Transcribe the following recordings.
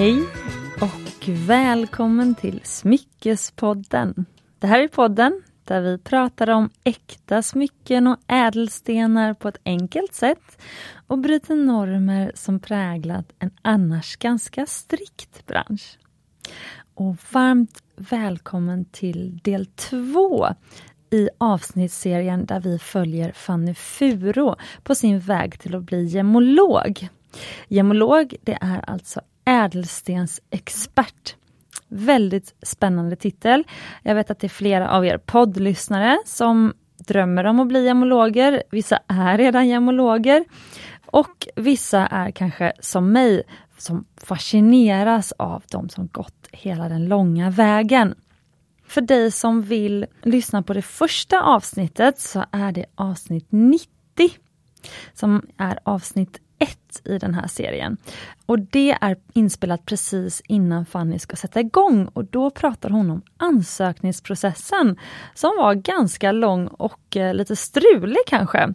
Hej och välkommen till Smyckespodden. Det här är podden där vi pratar om äkta smycken och ädelstenar på ett enkelt sätt och bryter normer som präglat en annars ganska strikt bransch. Och varmt välkommen till del två i avsnittsserien där vi följer Fanny Furo på sin väg till att bli gemolog. Gemolog, det är alltså ädelstensexpert. Väldigt spännande titel. Jag vet att det är flera av er poddlyssnare som drömmer om att bli gemologer. Vissa är redan gemologer. Och vissa är kanske som mig, som fascineras av de som gått hela den långa vägen. För dig som vill lyssna på det första avsnittet så är det avsnitt 90 som är avsnitt i den här serien. Och det är inspelat precis innan Fanny ska sätta igång och då pratar hon om ansökningsprocessen som var ganska lång och eh, lite strulig kanske.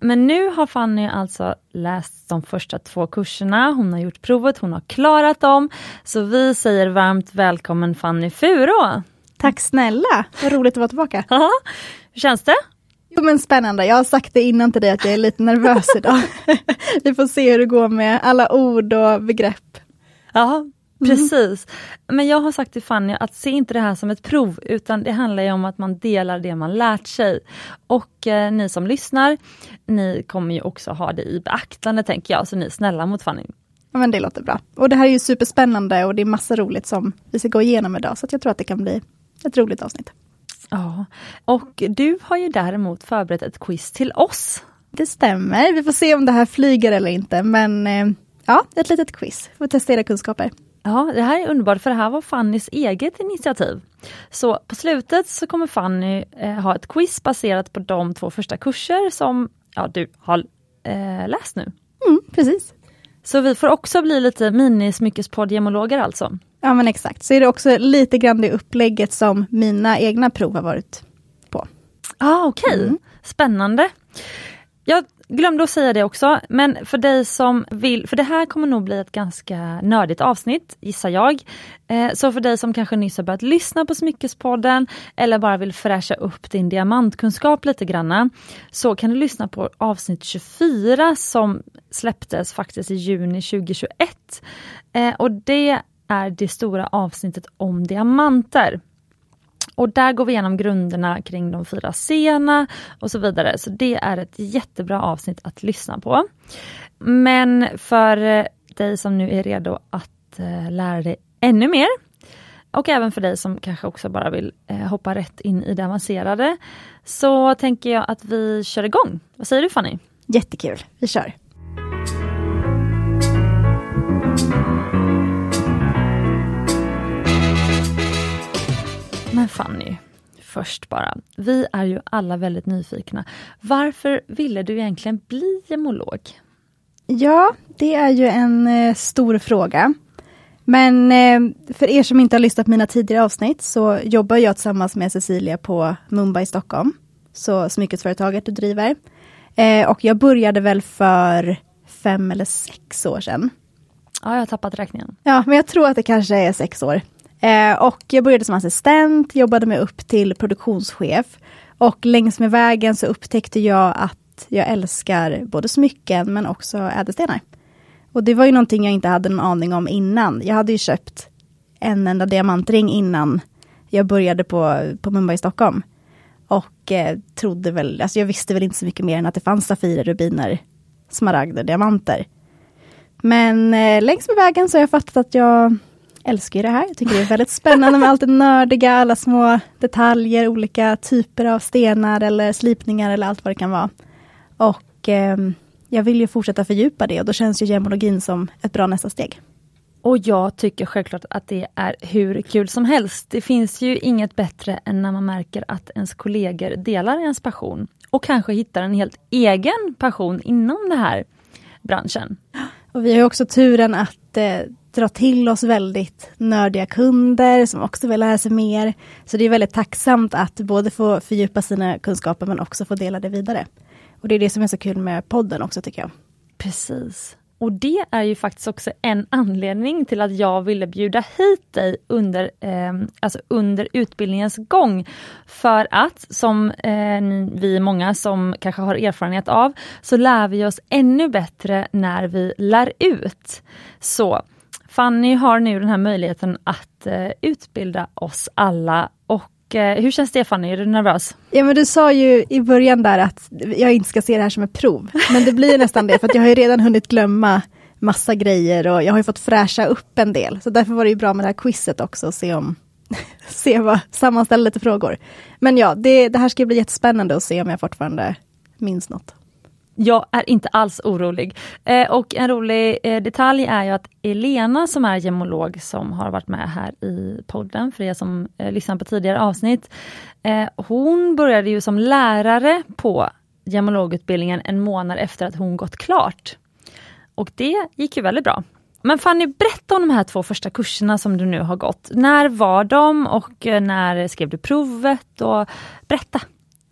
Men nu har Fanny alltså läst de första två kurserna, hon har gjort provet, hon har klarat dem. Så vi säger varmt välkommen Fanny Furo! Tack snälla, vad roligt att vara tillbaka. Hur känns det? Jo men spännande, jag har sagt det innan till dig att jag är lite nervös idag. Vi får se hur det går med alla ord och begrepp. Ja, precis. Mm. Men jag har sagt till Fanny att se inte det här som ett prov utan det handlar ju om att man delar det man lärt sig. Och eh, ni som lyssnar, ni kommer ju också ha det i beaktande tänker jag, så ni är snälla mot Fanny. Ja men det låter bra. Och det här är ju superspännande och det är massa roligt som vi ska gå igenom idag så jag tror att det kan bli ett roligt avsnitt. Ja, och du har ju däremot förberett ett quiz till oss. Det stämmer, vi får se om det här flyger eller inte, men eh, ja, ett litet quiz. Får testa era kunskaper. Ja, det här är underbart för det här var Fannys eget initiativ. Så på slutet så kommer Fanny eh, ha ett quiz baserat på de två första kurser som ja, du har eh, läst nu. Mm, precis. Så vi får också bli lite minismyckespodd-gemologer alltså. Ja men exakt, så är det också lite grann det upplägget som mina egna prov har varit på. Ah, Okej, okay. mm. spännande. Jag glömde att säga det också, men för dig som vill, för det här kommer nog bli ett ganska nördigt avsnitt, gissar jag. Eh, så för dig som kanske nyss har börjat lyssna på Smyckespodden eller bara vill fräscha upp din diamantkunskap lite granna, så kan du lyssna på avsnitt 24 som släpptes faktiskt i juni 2021. Eh, och det är det stora avsnittet om diamanter. Och där går vi igenom grunderna kring de fyra scenerna och så vidare. Så det är ett jättebra avsnitt att lyssna på. Men för dig som nu är redo att eh, lära dig ännu mer och även för dig som kanske också bara vill eh, hoppa rätt in i det avancerade så tänker jag att vi kör igång. Vad säger du Fanny? Jättekul, vi kör! Men Fanny, först bara. Vi är ju alla väldigt nyfikna. Varför ville du egentligen bli gemolog? Ja, det är ju en eh, stor fråga. Men eh, för er som inte har lyssnat på mina tidigare avsnitt så jobbar jag tillsammans med Cecilia på Mumba i Stockholm. Så smyckesföretaget du driver. Eh, och jag började väl för fem eller sex år sedan. Ja, jag har tappat räkningen. Ja, men jag tror att det kanske är sex år. Eh, och jag började som assistent, jobbade mig upp till produktionschef. Och längs med vägen så upptäckte jag att jag älskar både smycken men också ädelstenar. Och det var ju någonting jag inte hade någon aning om innan. Jag hade ju köpt en enda diamantring innan jag började på, på Mumbai i Stockholm. Och eh, trodde väl, alltså jag visste väl inte så mycket mer än att det fanns safirer, rubiner, smaragder, diamanter. Men eh, längs med vägen så har jag fattat att jag älskar det här. Jag tycker det är väldigt spännande med allt det nördiga, alla små detaljer, olika typer av stenar eller slipningar eller allt vad det kan vara. Och eh, jag vill ju fortsätta fördjupa det och då känns ju gemologin som ett bra nästa steg. Och jag tycker självklart att det är hur kul som helst. Det finns ju inget bättre än när man märker att ens kollegor delar ens passion och kanske hittar en helt egen passion inom den här branschen. Och vi har också turen att eh, dra till oss väldigt nördiga kunder som också vill lära sig mer. Så det är väldigt tacksamt att både få fördjupa sina kunskaper men också få dela det vidare. Och det är det som är så kul med podden också tycker jag. Precis. Och det är ju faktiskt också en anledning till att jag ville bjuda hit dig under, eh, alltså under utbildningens gång. För att, som eh, vi är många som kanske har erfarenhet av, så lär vi oss ännu bättre när vi lär ut. Så Fanny har nu den här möjligheten att eh, utbilda oss alla och eh, hur känns det Fanny, är du nervös? Ja men du sa ju i början där att jag inte ska se det här som ett prov. Men det blir nästan det, för jag har ju redan hunnit glömma massa grejer och jag har ju fått fräscha upp en del. Så därför var det ju bra med det här quizet också, och se om se vad, sammanställa lite frågor. Men ja, det, det här ska bli jättespännande att se om jag fortfarande minns något. Jag är inte alls orolig. Eh, och en rolig eh, detalj är ju att Elena som är gemolog som har varit med här i podden, för er som eh, lyssnar på tidigare avsnitt. Eh, hon började ju som lärare på gemologutbildningen en månad efter att hon gått klart. Och det gick ju väldigt bra. Men Fanny, berätta om de här två första kurserna som du nu har gått. När var de och eh, när skrev du provet? Och berätta!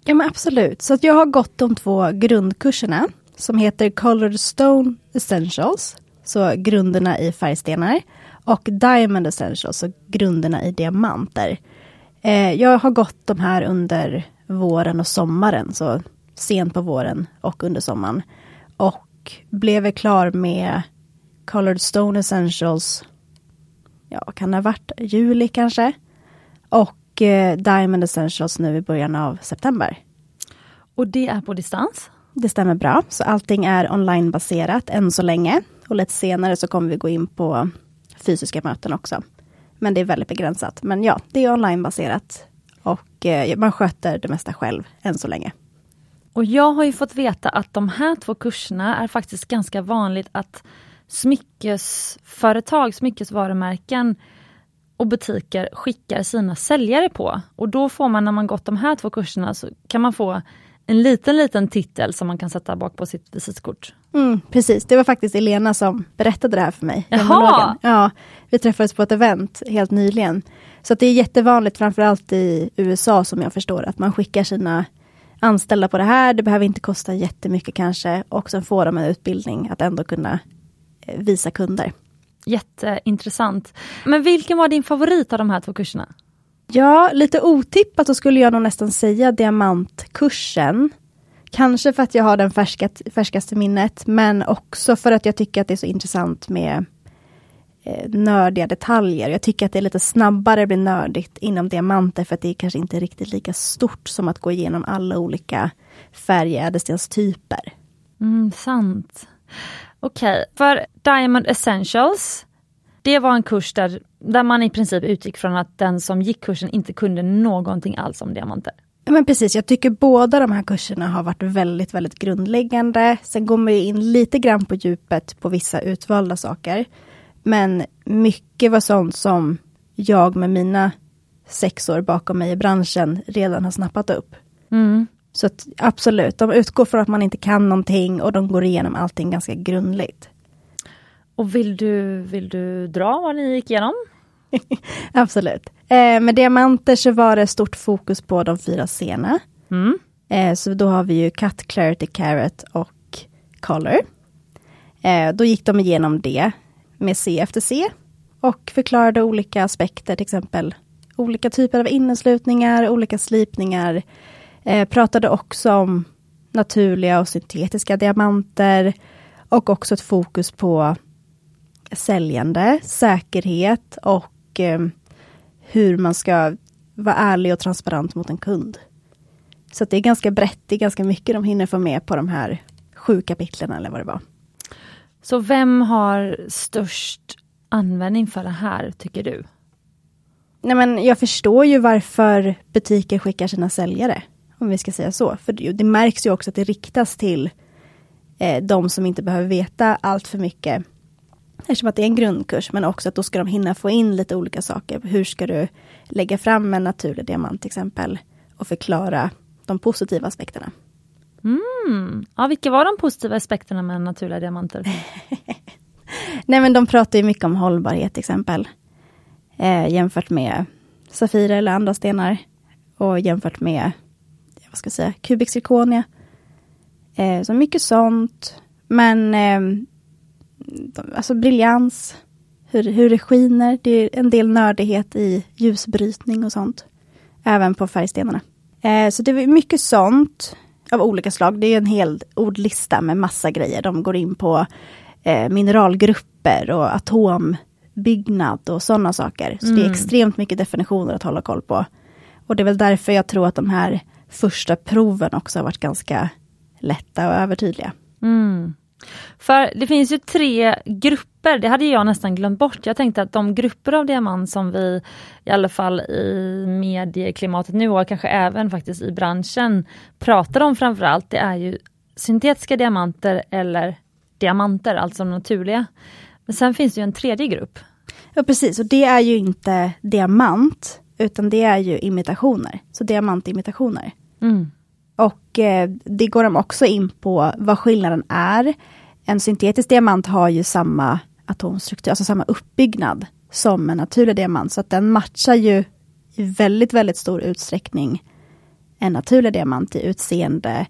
Ja men absolut, så att jag har gått de två grundkurserna som heter Colored Stone Essentials, så grunderna i färgstenar, och Diamond Essentials, så grunderna i diamanter. Eh, jag har gått de här under våren och sommaren, så sent på våren och under sommaren. Och blev klar med Colored Stone Essentials, ja, kan det ha varit juli kanske? Och eh, Diamond Essentials nu i början av september. Och det är på distans? Det stämmer bra, så allting är onlinebaserat än så länge. Och lite senare så kommer vi gå in på fysiska möten också. Men det är väldigt begränsat. Men ja, det är onlinebaserat. Och eh, man sköter det mesta själv än så länge. Och jag har ju fått veta att de här två kurserna är faktiskt ganska vanligt att smyckesföretag, smyckesvarumärken och butiker skickar sina säljare på. Och då får man, när man gått de här två kurserna, så kan man få en liten, liten titel som man kan sätta bak på sitt visitkort. Mm, precis, det var faktiskt Elena som berättade det här för mig. Jaha! Ja, vi träffades på ett event helt nyligen. Så det är jättevanligt, framförallt i USA som jag förstår, att man skickar sina anställda på det här. Det behöver inte kosta jättemycket kanske och sen får de en utbildning att ändå kunna eh, visa kunder. Jätteintressant. Men vilken var din favorit av de här två kurserna? Ja, lite otippat så skulle jag nog nästan säga diamantkursen. Kanske för att jag har den färskat, färskaste minnet, men också för att jag tycker att det är så intressant med eh, nördiga detaljer. Jag tycker att det är lite snabbare blir nördigt inom diamanter, för att det är kanske inte riktigt lika stort som att gå igenom alla olika färgädelstenstyper. Mm, sant. Okej, okay. för Diamond Essentials, det var en kurs där, där man i princip utgick från att den som gick kursen inte kunde någonting alls om diamanter. Men precis, jag tycker båda de här kurserna har varit väldigt, väldigt grundläggande. Sen går man in lite grann på djupet på vissa utvalda saker. Men mycket var sånt som jag med mina sex år bakom mig i branschen redan har snappat upp. Mm. Så att, absolut, de utgår från att man inte kan någonting och de går igenom allting ganska grundligt. Och vill du, vill du dra vad ni gick igenom? absolut. Eh, med diamanter så var det stort fokus på de fyra sena. Mm. Eh, så då har vi ju Cut, Clarity, Carrot och Color. Eh, då gick de igenom det med C efter C och förklarade olika aspekter, till exempel olika typer av inneslutningar, olika slipningar, Eh, pratade också om naturliga och syntetiska diamanter och också ett fokus på säljande, säkerhet och eh, hur man ska vara ärlig och transparent mot en kund. Så det är ganska brett, det är ganska mycket de hinner få med på de här sju kapitlen eller vad det var. Så vem har störst användning för det här, tycker du? Nej, men jag förstår ju varför butiker skickar sina säljare. Om vi ska säga så. För det, det märks ju också att det riktas till eh, de som inte behöver veta allt för mycket. Eftersom att det är en grundkurs, men också att då ska de hinna få in lite olika saker. Hur ska du lägga fram en naturlig diamant till exempel? Och förklara de positiva aspekterna. Mm. Ja, vilka var de positiva aspekterna med naturliga diamanter? Nej men de pratar ju mycket om hållbarhet till exempel. Eh, jämfört med Safirer eller andra stenar. Och jämfört med vad ska jag säga, kubik zirkonia. Eh, så mycket sånt. Men eh, alltså briljans, hur, hur det skiner. Det är en del nördighet i ljusbrytning och sånt. Även på färgstenarna. Eh, så det är mycket sånt av olika slag. Det är en hel ordlista med massa grejer. De går in på eh, mineralgrupper och atombyggnad och sådana saker. Så mm. det är mm. extremt mycket definitioner att hålla koll på. Och det är väl därför jag tror att de här första proven också har varit ganska lätta och övertydliga. Mm. För det finns ju tre grupper, det hade jag nästan glömt bort. Jag tänkte att de grupper av diamant som vi i alla fall i medieklimatet nu och kanske även faktiskt i branschen pratar om framförallt, det är ju syntetiska diamanter eller diamanter, alltså de naturliga. Men sen finns det ju en tredje grupp. Ja precis, och det är ju inte diamant, utan det är ju imitationer. Så diamantimitationer. Mm. Och eh, det går de också in på vad skillnaden är. En syntetisk diamant har ju samma atomstruktur, alltså samma uppbyggnad som en naturlig diamant. Så att den matchar ju i väldigt, väldigt stor utsträckning en naturlig diamant i utseende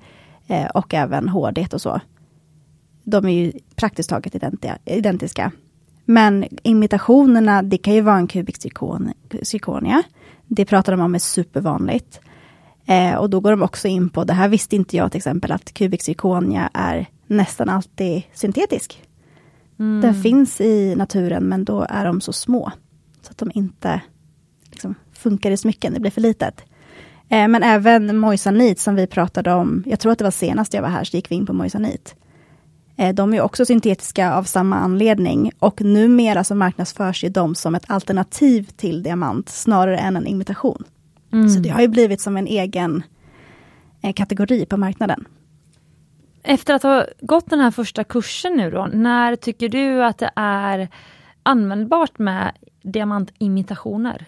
eh, och även hårdhet och så. De är ju praktiskt taget identiska. Men imitationerna, det kan ju vara en kubik zirkonia. Det pratar de om är supervanligt. Eh, och då går de också in på, det här visste inte jag till exempel, att kubik zirkonia är nästan alltid syntetisk. Mm. Den finns i naturen men då är de så små. Så att de inte liksom, funkar i smycken, det blir för litet. Eh, men även moisanit som vi pratade om, jag tror att det var senast jag var här, så gick vi in på moisanit. Eh, de är också syntetiska av samma anledning och numera så marknadsförs ju de som ett alternativ till diamant snarare än en imitation. Mm. Så det har ju blivit som en egen eh, kategori på marknaden. Efter att ha gått den här första kursen nu då, när tycker du att det är användbart med diamantimitationer?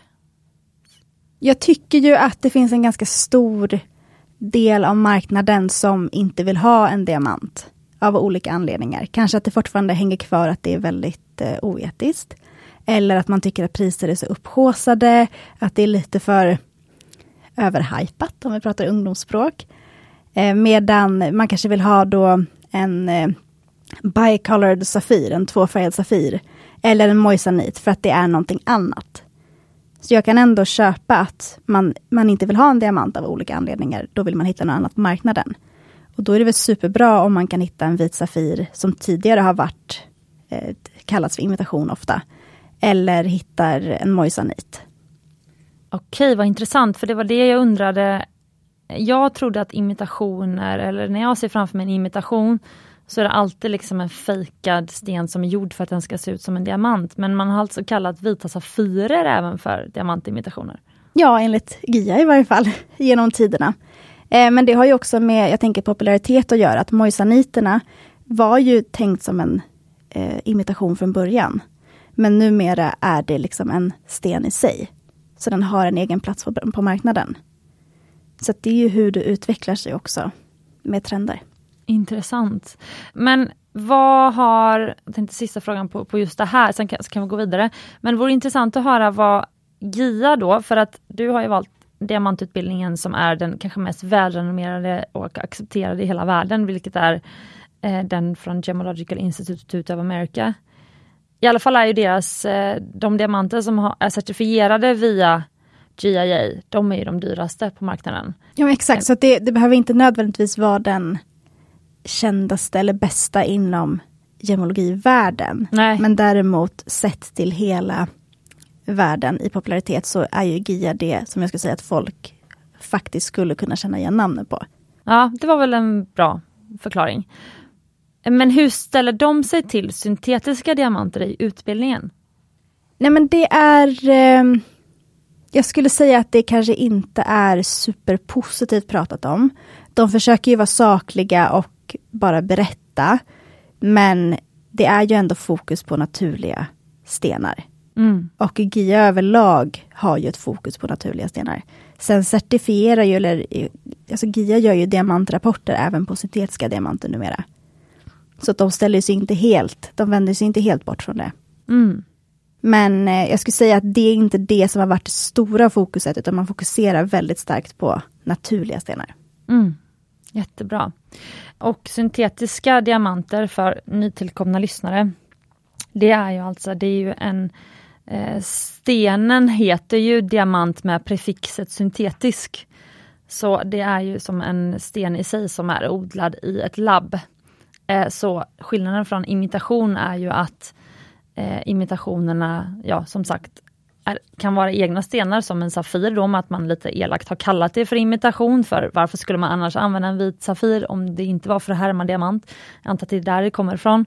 Jag tycker ju att det finns en ganska stor del av marknaden som inte vill ha en diamant av olika anledningar. Kanske att det fortfarande hänger kvar att det är väldigt eh, oetiskt. Eller att man tycker att priser är så upphåsade, att det är lite för överhypat om vi pratar ungdomsspråk. Eh, medan man kanske vill ha då en eh, bicolored safir, en tvåfärgad safir. Eller en moisanit för att det är någonting annat. Så jag kan ändå köpa att man, man inte vill ha en diamant av olika anledningar. Då vill man hitta något annat på marknaden. Och då är det väl superbra om man kan hitta en vit Safir som tidigare har varit eh, kallats för imitation ofta. Eller hittar en moisanit. Okej, vad intressant, för det var det jag undrade. Jag trodde att imitationer, eller när jag ser framför mig en imitation, så är det alltid liksom en fejkad sten som är gjord för att den ska se ut som en diamant. Men man har alltså kallat vita safirer även för diamantimitationer. Ja, enligt GIA i varje fall, genom tiderna. Eh, men det har ju också med, jag tänker popularitet att göra, att moisaniterna var ju tänkt som en eh, imitation från början. Men numera är det liksom en sten i sig. Så den har en egen plats på, på marknaden. Så det är ju hur det utvecklar sig också med trender. Intressant. Men vad har, jag tänkte sista frågan på, på just det här, sen kan, så kan vi gå vidare. Men det vore intressant att höra vad GIA då, för att du har ju valt diamantutbildningen som är den kanske mest välrenommerade och accepterade i hela världen, vilket är eh, den från Gemological Institute of America. I alla fall är ju deras, eh, de diamanter som är certifierade via GIA, de är ju de dyraste på marknaden. Ja exakt, så det, det behöver inte nödvändigtvis vara den kändaste eller bästa inom gemologivärlden. Nej. Men däremot sett till hela världen i popularitet så är ju GIA det som jag skulle säga att folk faktiskt skulle kunna känna igen namnet på. Ja, det var väl en bra förklaring. Men hur ställer de sig till syntetiska diamanter i utbildningen? Nej men det är... Eh, jag skulle säga att det kanske inte är superpositivt pratat om. De försöker ju vara sakliga och bara berätta. Men det är ju ändå fokus på naturliga stenar. Mm. Och GIA överlag har ju ett fokus på naturliga stenar. Sen certifierar ju, eller alltså GIA gör ju diamantrapporter även på syntetiska diamanter numera. Så att de ställer sig inte helt, de vänder sig inte helt bort från det. Mm. Men eh, jag skulle säga att det är inte det som har varit det stora fokuset, utan man fokuserar väldigt starkt på naturliga stenar. Mm. Jättebra. Och syntetiska diamanter för nytillkomna lyssnare. Det är ju alltså, det är ju en eh, Stenen heter ju diamant med prefixet syntetisk. Så det är ju som en sten i sig som är odlad i ett labb. Eh, så skillnaden från imitation är ju att eh, imitationerna, ja som sagt, är, kan vara egna stenar som en Safir då, med att man lite elakt har kallat det för imitation. För varför skulle man annars använda en vit Safir om det inte var för att härma diamant? Jag antar att det är där det kommer ifrån.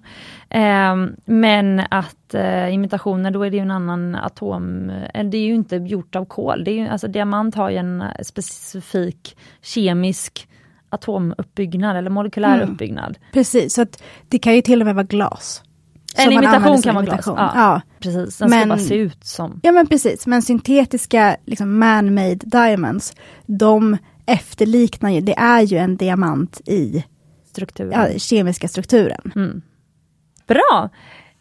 Eh, men att eh, imitationer, då är det ju en annan atom. Eh, det är ju inte gjort av kol. Det är ju, alltså, diamant har ju en specifik kemisk atomuppbyggnad eller molekylär mm. uppbyggnad. Precis, så att det kan ju till och med vara glas. En imitation kan vara glas. Ja, ja, Precis, den men, ska bara se ut som. Ja men precis, men syntetiska liksom man-made diamonds, de efterliknar ju, det är ju en diamant i strukturen. Ja, kemiska strukturen. Mm. Bra!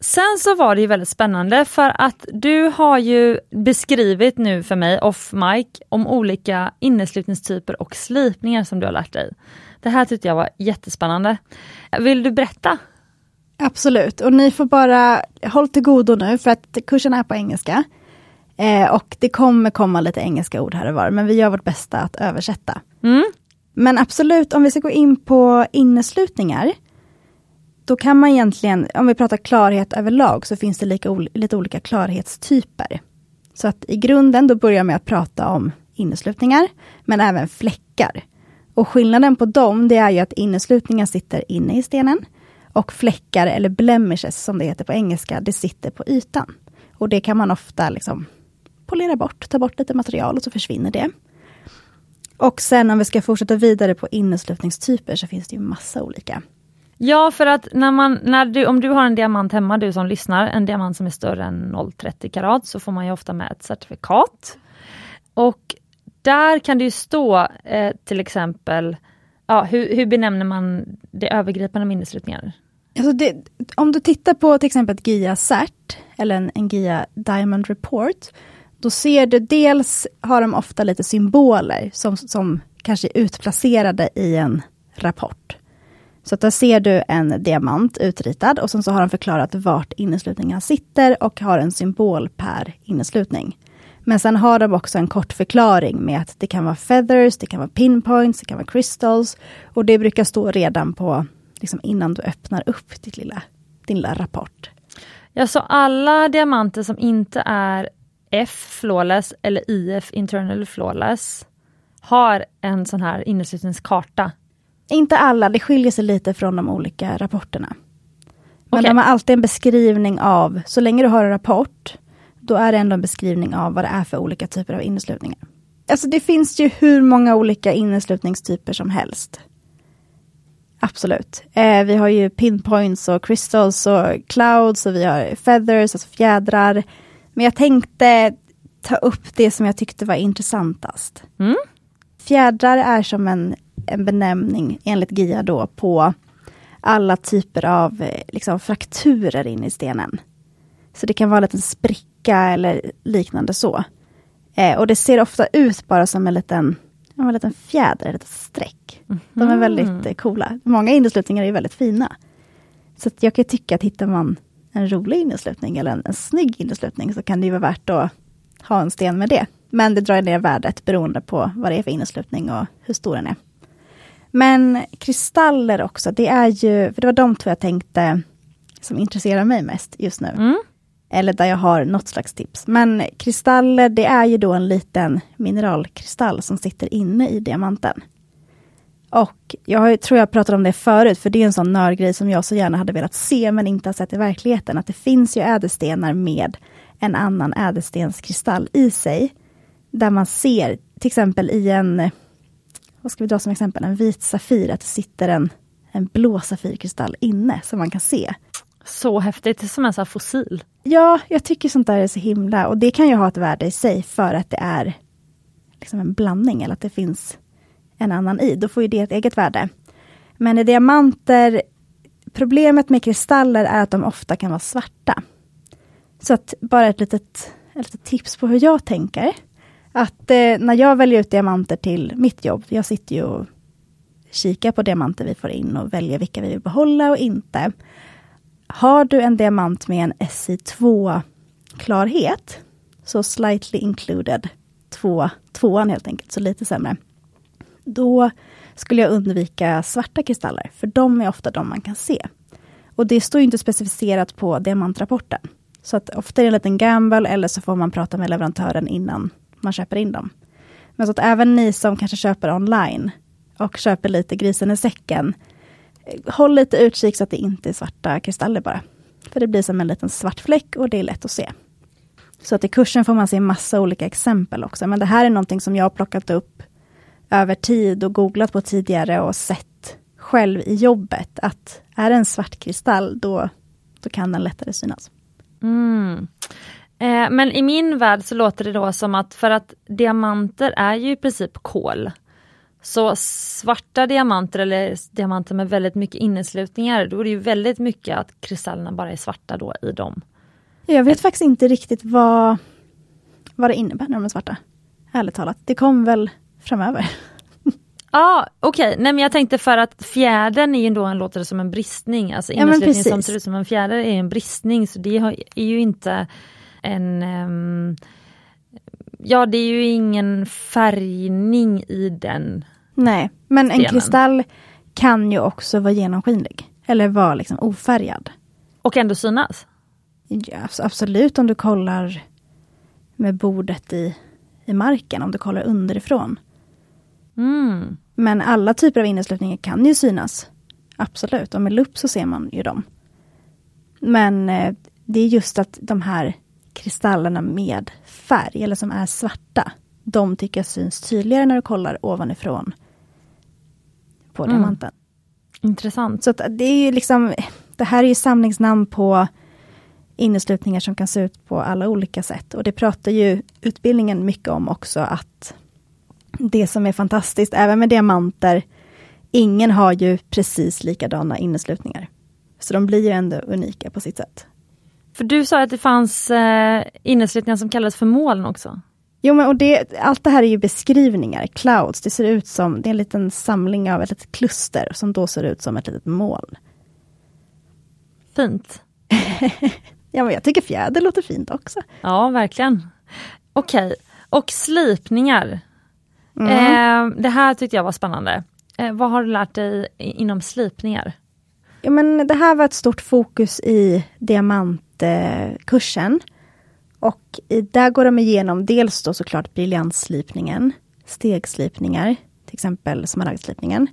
Sen så var det ju väldigt spännande för att du har ju beskrivit nu för mig off mic om olika inneslutningstyper och slipningar som du har lärt dig. Det här tyckte jag var jättespännande. Vill du berätta? Absolut, och ni får bara håll till godo nu för att kursen är på engelska. Eh, och det kommer komma lite engelska ord här och var, men vi gör vårt bästa att översätta. Mm. Men absolut, om vi ska gå in på inneslutningar, då kan man egentligen, om vi pratar klarhet överlag, så finns det lika, lite olika klarhetstyper. Så att i grunden, då börjar jag med att prata om inneslutningar, men även fläckar. Och skillnaden på dem, det är ju att inneslutningar sitter inne i stenen, och fläckar, eller blemishes som det heter på engelska, det sitter på ytan. Och det kan man ofta liksom polera bort, ta bort lite material och så försvinner det. Och sen om vi ska fortsätta vidare på inneslutningstyper så finns det ju massa olika. Ja, för att när man, när du, om du har en diamant hemma, du som lyssnar, en diamant som är större än 0,30 karat, så får man ju ofta med ett certifikat. Och där kan det ju stå eh, till exempel, ja, hur, hur benämner man det övergripande minnesslutningar? Alltså det, om du tittar på till exempel ett GIA CERT, eller en, en GIA Diamond Report, då ser du dels har de ofta lite symboler som, som kanske är utplacerade i en rapport. Så att där ser du en diamant utritad och sen så har de förklarat vart inneslutningen sitter och har en symbol per inneslutning. Men sen har de också en kort förklaring med att det kan vara feathers, det kan vara pinpoints, det kan vara crystals. Och det brukar stå redan på, liksom innan du öppnar upp ditt lilla, din lilla rapport. Ja, så alla diamanter som inte är F flawless eller IF internal flawless har en sån här inneslutningskarta? Inte alla, det skiljer sig lite från de olika rapporterna. Men okay. de har alltid en beskrivning av, så länge du har en rapport, då är det ändå en beskrivning av vad det är för olika typer av inneslutningar. Alltså det finns ju hur många olika inneslutningstyper som helst. Absolut. Eh, vi har ju pinpoints och crystals och clouds och vi har feathers, alltså fjädrar. Men jag tänkte ta upp det som jag tyckte var intressantast. Mm. Fjädrar är som en, en benämning enligt GIA då på alla typer av eh, liksom, frakturer in i stenen. Så det kan vara en liten spricka eller liknande så. Eh, och det ser ofta ut bara som en liten, en liten fjäder, ett litet streck. Mm De är väldigt eh, coola. Många inneslutningar är väldigt fina. Så jag kan tycka att hittar man en rolig inneslutning eller en, en snygg inneslutning så kan det vara värt att ha en sten med det. Men det drar ner värdet beroende på vad det är för inneslutning och hur stor den är. Men kristaller också, det är ju, för det var de två jag tänkte som intresserar mig mest just nu. Mm eller där jag har något slags tips. Men kristaller, det är ju då en liten mineralkristall som sitter inne i diamanten. Och jag tror jag pratade om det förut, för det är en sån nördgrej som jag så gärna hade velat se, men inte har sett i verkligheten. Att det finns ju ädelstenar med en annan ädelstenskristall i sig. Där man ser, till exempel i en, vad ska vi dra som exempel, en vit safir, att det sitter en, en blå safirkristall inne, som man kan se. Så häftigt, det är som en sån fossil. Ja, jag tycker sånt där är så himla, och det kan ju ha ett värde i sig för att det är liksom en blandning, eller att det finns en annan i. Då får ju det ett eget värde. Men i diamanter, problemet med kristaller är att de ofta kan vara svarta. Så att bara ett litet, ett litet tips på hur jag tänker. Att eh, när jag väljer ut diamanter till mitt jobb, jag sitter ju och kikar på diamanter vi får in och väljer vilka vi vill behålla och inte har du en diamant med en SI2-klarhet, så slightly included, två, tvåan helt enkelt, så lite sämre. Då skulle jag undvika svarta kristaller, för de är ofta de man kan se. Och det står inte specificerat på diamantrapporten. Så att ofta är det en liten gamble, eller så får man prata med leverantören innan man köper in dem. Men så att även ni som kanske köper online och köper lite grisen i säcken, eh, håll lite utkik så att det inte är svarta kristaller bara. För det blir som en liten svart fläck och det är lätt att se. Så att i kursen får man se massa olika exempel också. Men det här är någonting som jag har plockat upp över tid och googlat på tidigare och sett själv i jobbet att är det en svart kristall då, då kan den lättare synas. Mm. Eh, men i min värld så låter det då som att för att diamanter är ju i princip kol. Så svarta diamanter eller diamanter med väldigt mycket inneslutningar, då är det ju väldigt mycket att kristallerna bara är svarta då i dem. Jag vet faktiskt inte riktigt vad, vad det innebär när de är svarta. Ärligt talat. Det kom väl framöver. Ja ah, okej, okay. nej men jag tänkte för att fjädern är ju då en, låter som en bristning, alltså inneslutning ja, som ser ut som en fjäder är en bristning så det är ju inte en um, Ja det är ju ingen färgning i den Nej, men stenen. en kristall kan ju också vara genomskinlig. Eller vara liksom ofärgad. Och ändå synas? Ja, absolut om du kollar med bordet i, i marken, om du kollar underifrån. Mm. Men alla typer av inneslutningar kan ju synas. Absolut, och med lupp så ser man ju dem. Men eh, det är just att de här kristallerna med färg, eller som är svarta, de tycker jag syns tydligare när du kollar ovanifrån på mm. diamanten. Intressant. Så det är ju liksom, det här är ju samlingsnamn på inneslutningar som kan se ut på alla olika sätt. Och det pratar ju utbildningen mycket om också, att det som är fantastiskt, även med diamanter, ingen har ju precis likadana inneslutningar. Så de blir ju ändå unika på sitt sätt. För du sa att det fanns eh, inneslutningar som kallades för moln också? Jo, men och det, allt det här är ju beskrivningar, clouds. Det ser ut som, det är en liten samling av ett litet kluster som då ser ut som ett litet moln. Fint. ja, men jag tycker fjäder låter fint också. Ja, verkligen. Okej, okay. och slipningar. Mm. Eh, det här tyckte jag var spännande. Eh, vad har du lärt dig inom slipningar? Ja, men det här var ett stort fokus i kursen. Och där går de igenom dels då såklart briljantslipningen, stegslipningar, till exempel smaragdslipningen.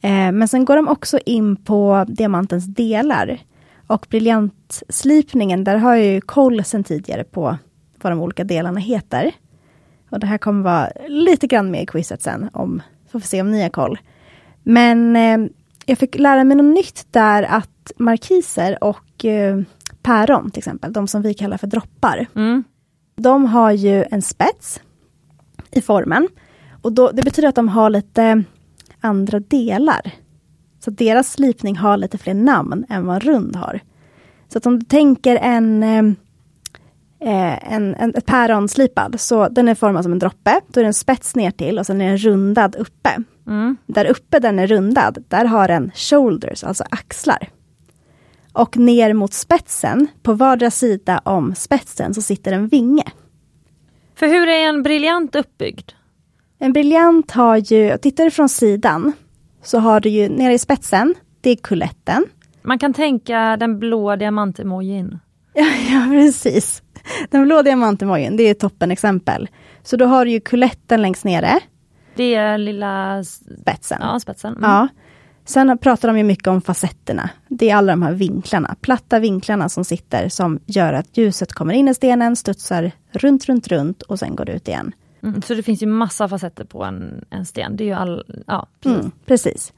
Eh, men sen går de också in på diamantens delar. Och briljantslipningen, där har jag ju koll sen tidigare på vad de olika delarna heter. Och det här kommer vara lite grann med i quizet sen, om, får vi se om ni har koll. Men eh, jag fick lära mig något nytt där, att markiser och eh, päron till exempel, de som vi kallar för droppar. Mm. De har ju en spets i formen. Och då, det betyder att de har lite andra delar. Så deras slipning har lite fler namn än vad rund har. Så att om du tänker en, eh, en, en, ett päron slipad, så den är formad som en droppe. Då är det en spets ner till och sen är den rundad uppe. Mm. Där uppe den är rundad, där har den shoulders, alltså axlar. Och ner mot spetsen, på vardera sida om spetsen, så sitter en vinge. För hur är en briljant uppbyggd? En briljant har ju, tittar du från sidan, så har du ju nere i spetsen, det är kuletten. Man kan tänka den blå diamantemojin. Ja, ja, precis. Den blå diamantemojin, det är ett toppenexempel. Så då har du ju kuletten längst nere. Det är lilla spetsen. Ja, spetsen. Mm. Ja. Sen pratar de ju mycket om facetterna. Det är alla de här vinklarna, platta vinklarna som sitter som gör att ljuset kommer in i stenen, studsar runt, runt, runt och sen går det ut igen. Mm, så det finns ju massa facetter på en, en sten. Det är ju all, ja, precis. Mm, precis.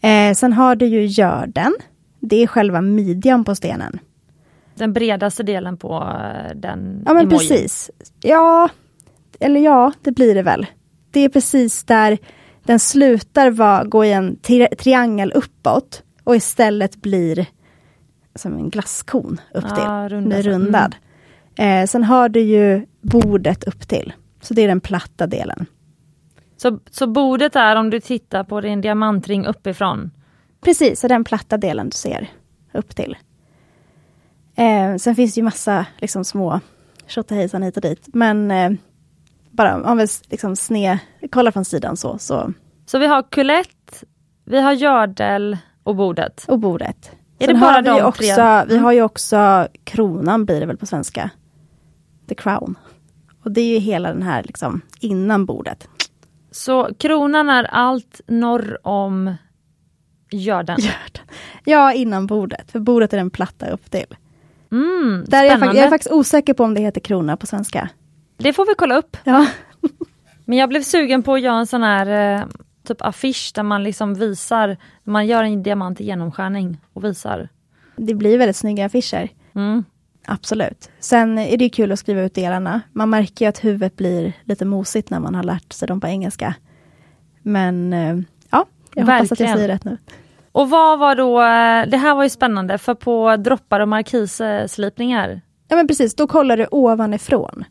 Eh, sen har du ju görden. Det är själva midjan på stenen. Den bredaste delen på eh, den Ja men emoji. precis. Ja, eller ja, det blir det väl. Det är precis där den slutar va, gå i en tri triangel uppåt och istället blir som en glasskon upp till. Ja, rundad. rundad. Mm. Eh, sen har du ju bordet upp till. Så det är den platta delen. Så, så bordet är om du tittar på din diamantring uppifrån? Precis, så den platta delen du ser upp till. Eh, sen finns det ju massa liksom, små tjotahejsan hit och dit. Men eh, bara om vi liksom sne, kollar från sidan så, så. Så vi har kulett, vi har gördel och bordet. Och bordet. Är Sen det bara vi, de ju också, tre? vi har ju också kronan blir det väl på svenska. The crown. Och det är ju hela den här liksom innan bordet. Så kronan är allt norr om görden. Ja, innan bordet. För bordet är den platta upp till. Mm, Där är jag, jag är faktiskt osäker på om det heter krona på svenska. Det får vi kolla upp. Ja. Men jag blev sugen på att göra en sån här eh, typ affisch där man liksom visar, man gör en diamant i genomskärning och visar. Det blir väldigt snygga affischer. Mm. Absolut. Sen är det kul att skriva ut delarna. Man märker att huvudet blir lite mosigt när man har lärt sig dem på engelska. Men eh, ja, jag hoppas att jag Verkligen. säger rätt nu. Och vad var då, eh, det här var ju spännande för på droppar och markisslipningar. Ja men precis, då kollar du ovanifrån.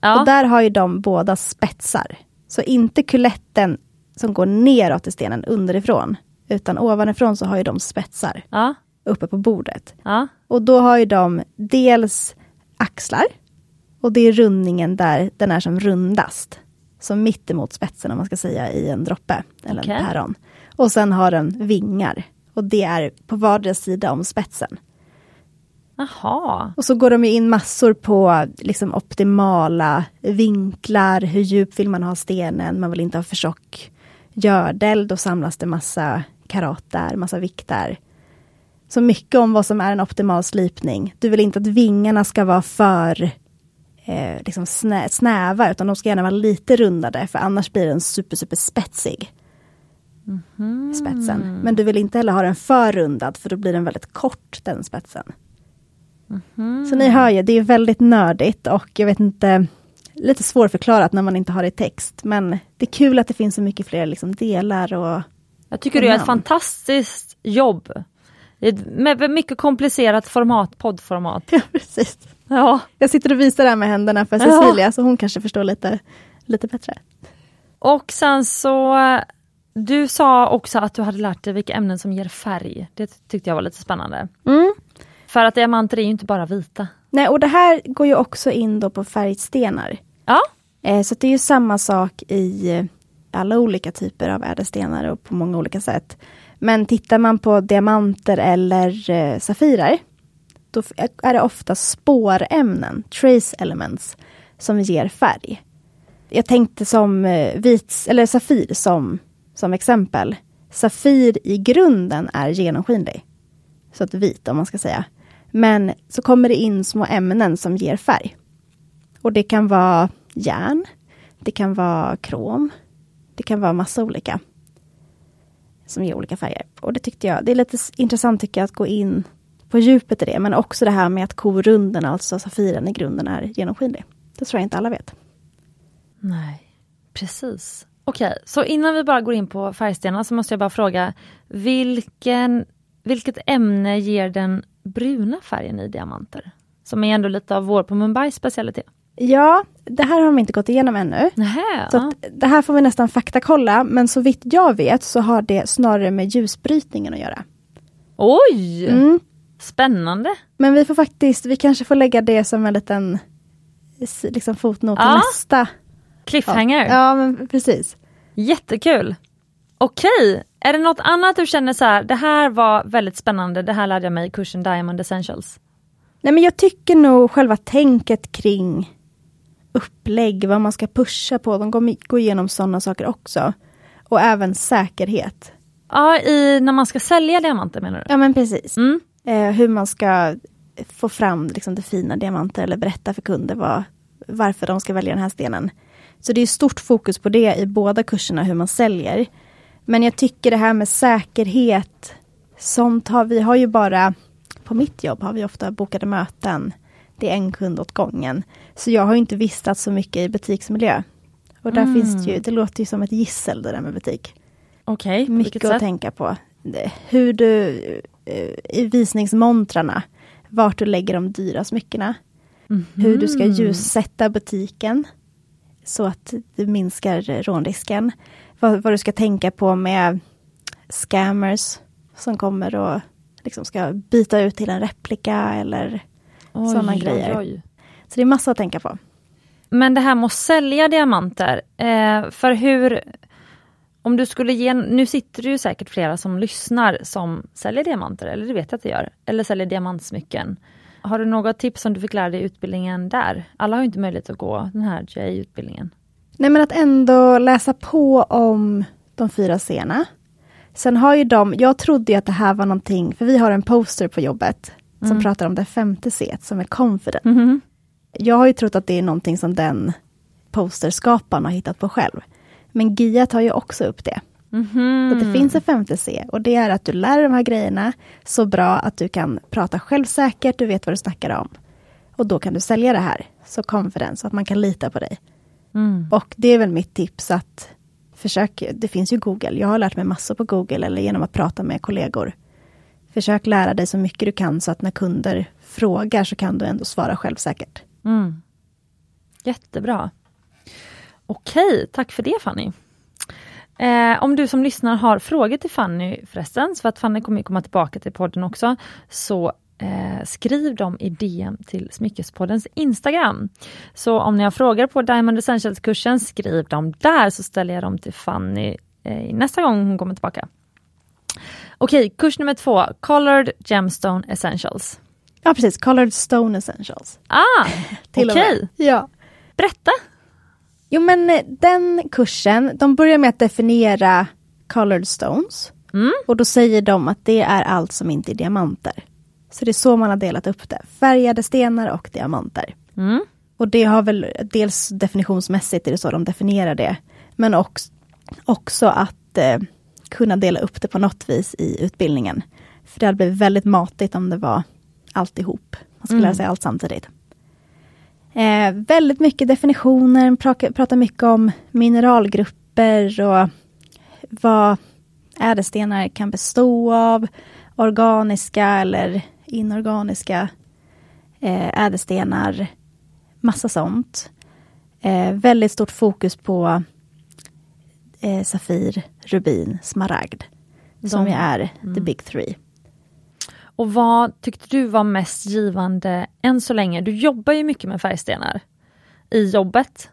Ja, Och där har ju de båda spetsar. Så inte kuletten som går neråt i stenen underifrån. Utan ovanifrån så har ju de spetsar ja, uppe på bordet. ja. Och då har ju de dels axlar. Och det är rundningen där den är som rundast. Som mitt emot spetsen om man ska säga i en droppe eller Okej. en päron. Och sen har den vingar. Och det är på vardera sida om spetsen. Jaha. Och så går de ju in massor på liksom optimala vinklar, hur djup vill man ha stenen, man vill inte ha för tjock gördel, då samlas det massa karat där, massa vikt där. Så mycket om vad som är en optimal slipning. Du vill inte att vingarna ska vara för eh, liksom snä, snäva, utan de ska gärna vara lite rundade, för annars blir den super, super spetsig. Spetsen. Men du vill inte heller ha den för rundad, för då blir den väldigt kort, den spetsen. Så ni hör ju, det är väldigt nördigt och jag vet inte, lite svårförklarat när man inte har det i text. Men det är kul att det finns så mycket fler liksom delar och Jag tycker du gör ett fantastiskt jobb. Med mycket komplicerat format, poddformat. Ja, precis. Ja. Jag sitter och visar det här med händerna för Ja. Cecilia, så hon kanske förstår lite, lite bättre. Och sen så, du sa också att du hade lärt dig vilka ämnen som ger färg. Det tyckte jag var lite spännande. Mm. För att diamanter är ju inte bara vita. Nej, och det här går ju också in då på färgstenar. Ja, Eh, så det är ju samma sak i eh, alla olika typer av ädelstenar och på många olika sätt. Men tittar man på diamanter eller eh, safirer, då f- är det ofta spårämnen, trace elements, som ger färg. Jag tänkte som eh, vit, eller safir som, som exempel. Safir i grunden är genomskinlig. Så att vit om man ska säga. Men så kommer det in små ämnen som ger färg. Och det kan vara järn, det kan vara krom, det kan vara massa olika. Som ger olika färger. Och det tyckte jag, det är lite intressant tycker jag att gå in på djupet i det. Men också det här med att korunden, alltså safiren i grunden är genomskinlig. Det tror jag inte alla vet. nej, precis. Okej, så innan vi bara går in på färgstenarna så måste jag bara fråga, vilken, vilket ämne ger den bruna färgen i diamanter? Som är ändå lite av vår på Mumbais specialitet. Ja, det här har de inte gått igenom ännu. Nähä, Så ja. det här får vi nästan faktakolla, men så vitt jag vet så har det snarare med ljusbrytningen att göra. Oj! Mm. Spännande! Men vi får faktiskt, vi kanske får lägga det som en liten liksom fotnot till Ja. nästa. Cliffhanger. Ja, men precis. Jättekul! Okej, är det något annat du känner så här, det här var väldigt spännande, det här lärde jag mig i kursen Diamond Essentials? Nej, men jag tycker nog själva tänket kring upplägg, vad man ska pusha på, de går, går igenom sådana saker också. Och även säkerhet. Ja, i, när man ska sälja diamanter menar du? Ja, men precis. Mm. Eh, hur man ska få fram liksom, det fina diamanter eller berätta för kunder vad, varför de ska välja den här stenen. Så det är stort fokus på det i båda kurserna, hur man säljer. Men jag tycker det här med säkerhet, sånt har vi har ju bara, på mitt jobb har vi ofta bokade möten. Det är en kund åt gången. Så jag har inte vistats så mycket i butiksmiljö. Och där Mm. finns det ju, det låter ju som ett gissel det där med butik. Okej, vilket Mycket att sätt? tänka på. Hur du, eh, i visningsmontrarna, vart du lägger de dyra smyckena. Hur du ska ljussätta butiken. Så att du minskar rånrisken. Vad, vad du ska tänka på med scammers som kommer och liksom ska byta ut till en replika eller sådana grejer. oj. Så det är massa att tänka på. Men det här med att sälja diamanter, eh, för hur... Om du skulle ge, nu sitter det ju säkert flera som lyssnar som säljer diamanter, eller det vet jag att det gör, eller säljer diamantsmycken. Har du några tips som du fick lära dig i utbildningen där? Alla har ju inte möjlighet att gå den här JA-utbildningen. Nej men att ändå läsa på om de fyra scenerna. Sen har ju de, jag trodde ju att det här var någonting, för vi har en poster på jobbet som Mm. pratar om det femte C som är confident. Mhm. Jag har ju trott att det är någonting som den posterskaparen har hittat på själv. Men GIA tar ju också upp det. Mhm. Så att det finns en femte C och det är att du lär dig de här grejerna så bra att du kan prata självsäkert, du vet vad du snackar om. Och då kan du sälja det här, så confidence, så att man kan lita på dig. Mm. Och det är väl mitt tips att försök, det finns ju Google, jag har lärt mig massor på Google eller genom att prata med kollegor. Försök lära dig så mycket du kan så att när kunder frågar så kan du ändå svara självsäkert. Mm. Jättebra. Okej, tack för det Fanny. Eh, om du som lyssnar har frågor till Fanny förresten, för att Fanny kommer komma tillbaka till podden också, så eh, skriv dem i DM till Smyckespoddens Instagram. Så om ni har frågor på Diamond Essentials-kursen, skriv dem där så ställer jag dem till Fanny eh, nästa gång hon kommer tillbaka. Okej, kurs nummer två, Colored Gemstone Essentials. Ja precis, Colored Stone Essentials. Ah, okej. med. Ja. Berätta! Jo men eh, den kursen, de börjar med att definiera Colored Stones. Mm. Och då säger de att det är allt som inte är diamanter. Så det är så man har delat upp det. Färgade stenar och diamanter. Mm. Och det har väl dels definitionsmässigt är det så de definierar det. Men också, också att eh, kunna dela upp det på något vis i utbildningen. För det hade blivit väldigt matigt om det var alltihop. Man skulle Mm. lära sig allt samtidigt. Eh, väldigt mycket definitioner, pra- pratar mycket om mineralgrupper och vad ädelstenar kan bestå av. Organiska eller inorganiska eh, ädelstenar. Massa sånt. Eh, väldigt stort fokus på eh, Safir, Rubin, Smaragd. Som ju är the mm. big three. Och vad tyckte du var mest givande än så länge? Du jobbar ju mycket med färgstenar i jobbet.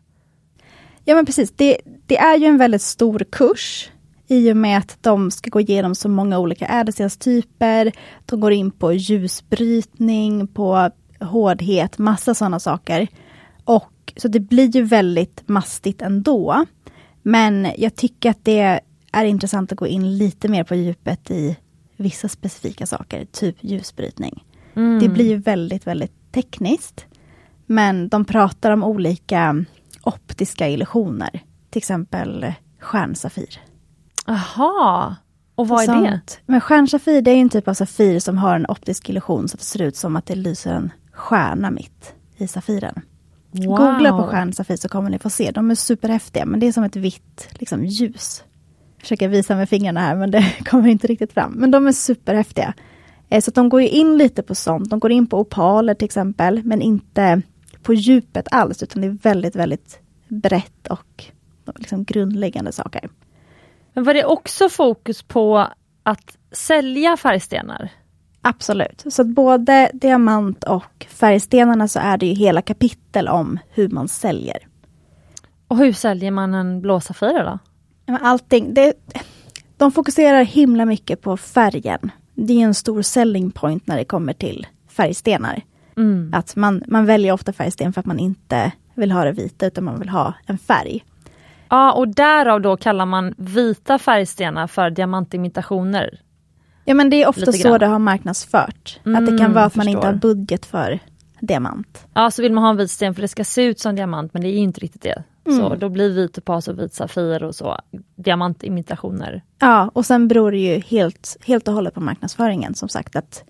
Ja men precis, det, det är ju en väldigt stor kurs i och med att de ska gå igenom så många olika ädelstenstyper. De går in på ljusbrytning, på hårdhet, massa sådana saker. Och Så det blir ju väldigt mastigt ändå. Men jag tycker att det är intressant att gå in lite mer på djupet i vissa specifika saker, typ ljusbrytning. Mm. Det blir ju väldigt, väldigt tekniskt. Men de pratar om olika optiska illusioner. Till exempel stjärnsafir. Aha. och vad är det? Men stjärnsafir det är ju en typ av safir som har en optisk illusion så att det ser ut som att det lyser en stjärna mitt i safiren. Wow. Googla på stjärnsafir så kommer ni få se. De är superhäftiga men det är som ett vitt liksom, ljus. Jag försöker visa med fingrarna här men det kommer inte riktigt fram. Men de är superhäftiga. Eh, Så de går ju in lite på sånt. De går in på opaler till exempel men inte på djupet alls utan det är väldigt, väldigt brett och liksom grundläggande saker. Men var det också fokus på att sälja färgstenar? Absolut. Så att både diamant och färgstenarna så är det ju hela kapitel om hur man säljer. Och hur säljer man en blå Safira då? Allting, det, de fokuserar himla mycket på färgen. Det är en stor selling point när det kommer till färgstenar. Mm. Att man, man väljer ofta färgsten för att man inte vill ha det vita utan man vill ha en färg. Ja, och därav då kallar man vita färgstenar för diamantimitationer. Ja men det är ofta så det har marknadsfört. att det Mm, kan vara att man förstår. inte har budget för diamant. Ja, så vill man ha en vit sten för det ska se ut som diamant men det är inte riktigt det. Så Mm. då blir vit topas och vit safir och så diamantimitationer. Ja, och sen beror det ju helt, helt och hållet på marknadsföringen. Som sagt att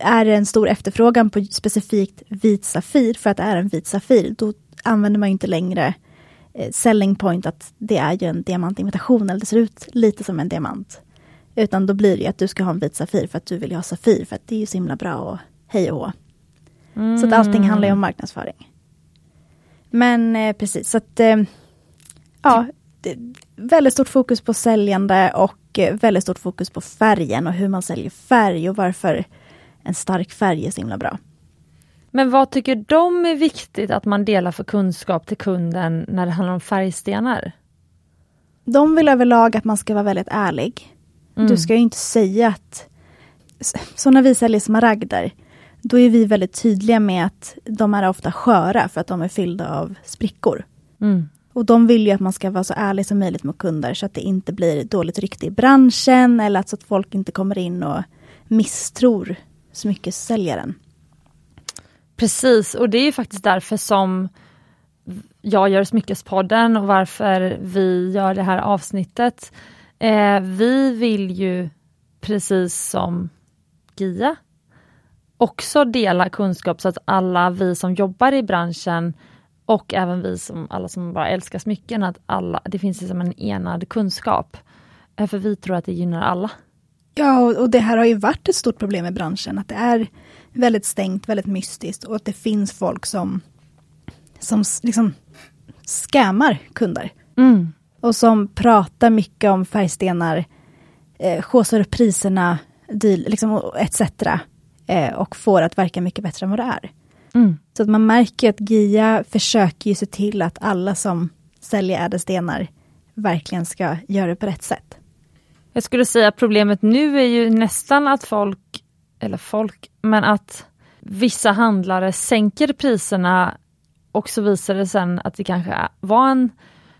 är det en stor efterfrågan på specifikt vit safir för att det är en vit safir, då använder man inte längre selling point att det är ju en diamantimitation eller det ser ut lite som en diamant. Utan då blir det att du ska ha en vit safir för att du vill ju ha safir för att det är ju så himla bra och hej och hå. Så att allting handlar ju om marknadsföring. Men eh, precis, så att eh, ja, det, väldigt stort fokus på säljande och eh, väldigt stort fokus på färgen och hur man säljer färg och varför en stark färg är så himla bra. Men vad tycker de är viktigt att man delar för kunskap till kunden när det handlar om färgstenar? De vill överlag att man ska vara väldigt ärlig. Mm. Du ska ju inte säga att... Så när vi säljer smaragder, då är vi väldigt tydliga med att de är ofta sköra för att de är fyllda av sprickor. Mm. Och de vill ju att man ska vara så ärlig som möjligt mot kunder så att det inte blir dåligt rykte i branschen eller att, så att folk inte kommer in och misstror smyckessäljaren. Precis, och det är faktiskt därför som jag gör Smyckespodden och varför vi gör det här avsnittet. Eh, vi vill ju, precis som GIA, också dela kunskap så att alla vi som jobbar i branschen och även vi som alla som bara älskar smycken, att alla, det finns liksom en enad kunskap. Eh, för vi tror att det gynnar alla. Ja, och det här har ju varit ett stort problem i branschen, att det är väldigt stängt, väldigt mystiskt och att det finns folk som, som liksom scammar kunder. Mm. Och som pratar mycket om färgstenar, eh, skåsar upp priserna, deal, liksom, etc. Eh, och får att verka mycket bättre än vad det är. Mm. Så att man märker att GIA försöker ju se till att alla som säljer ädelstenar verkligen ska göra det på rätt sätt. Jag skulle säga att problemet nu är ju nästan att folk, eller folk, men att vissa handlare sänker priserna och så visar det sen att det kanske var en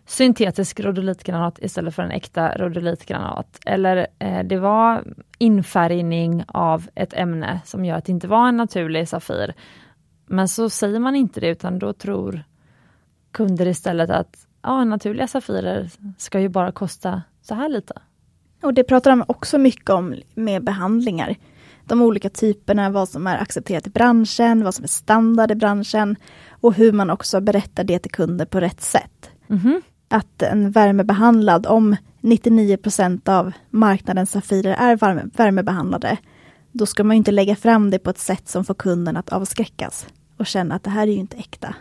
syntetisk rodolitgranat istället för en äkta rodolitgranat. Eller eh, det var infärgning av ett ämne som gör att det inte var en naturlig Safir. Men så säger man inte det utan då tror kunder istället att ja, naturliga Safirer ska ju bara kosta så här lite. Och det pratar de också mycket om med behandlingar. De olika typerna, vad som är accepterat i branschen, vad som är standard i branschen och hur man också berättar det till kunder på rätt sätt. Mm -hmm. Att en värmebehandlad, om 99% av marknadens Safirer är värme, värmebehandlade, då ska man inte lägga fram det på ett sätt som får kunden att avskräckas och känna att det här är ju inte äkta.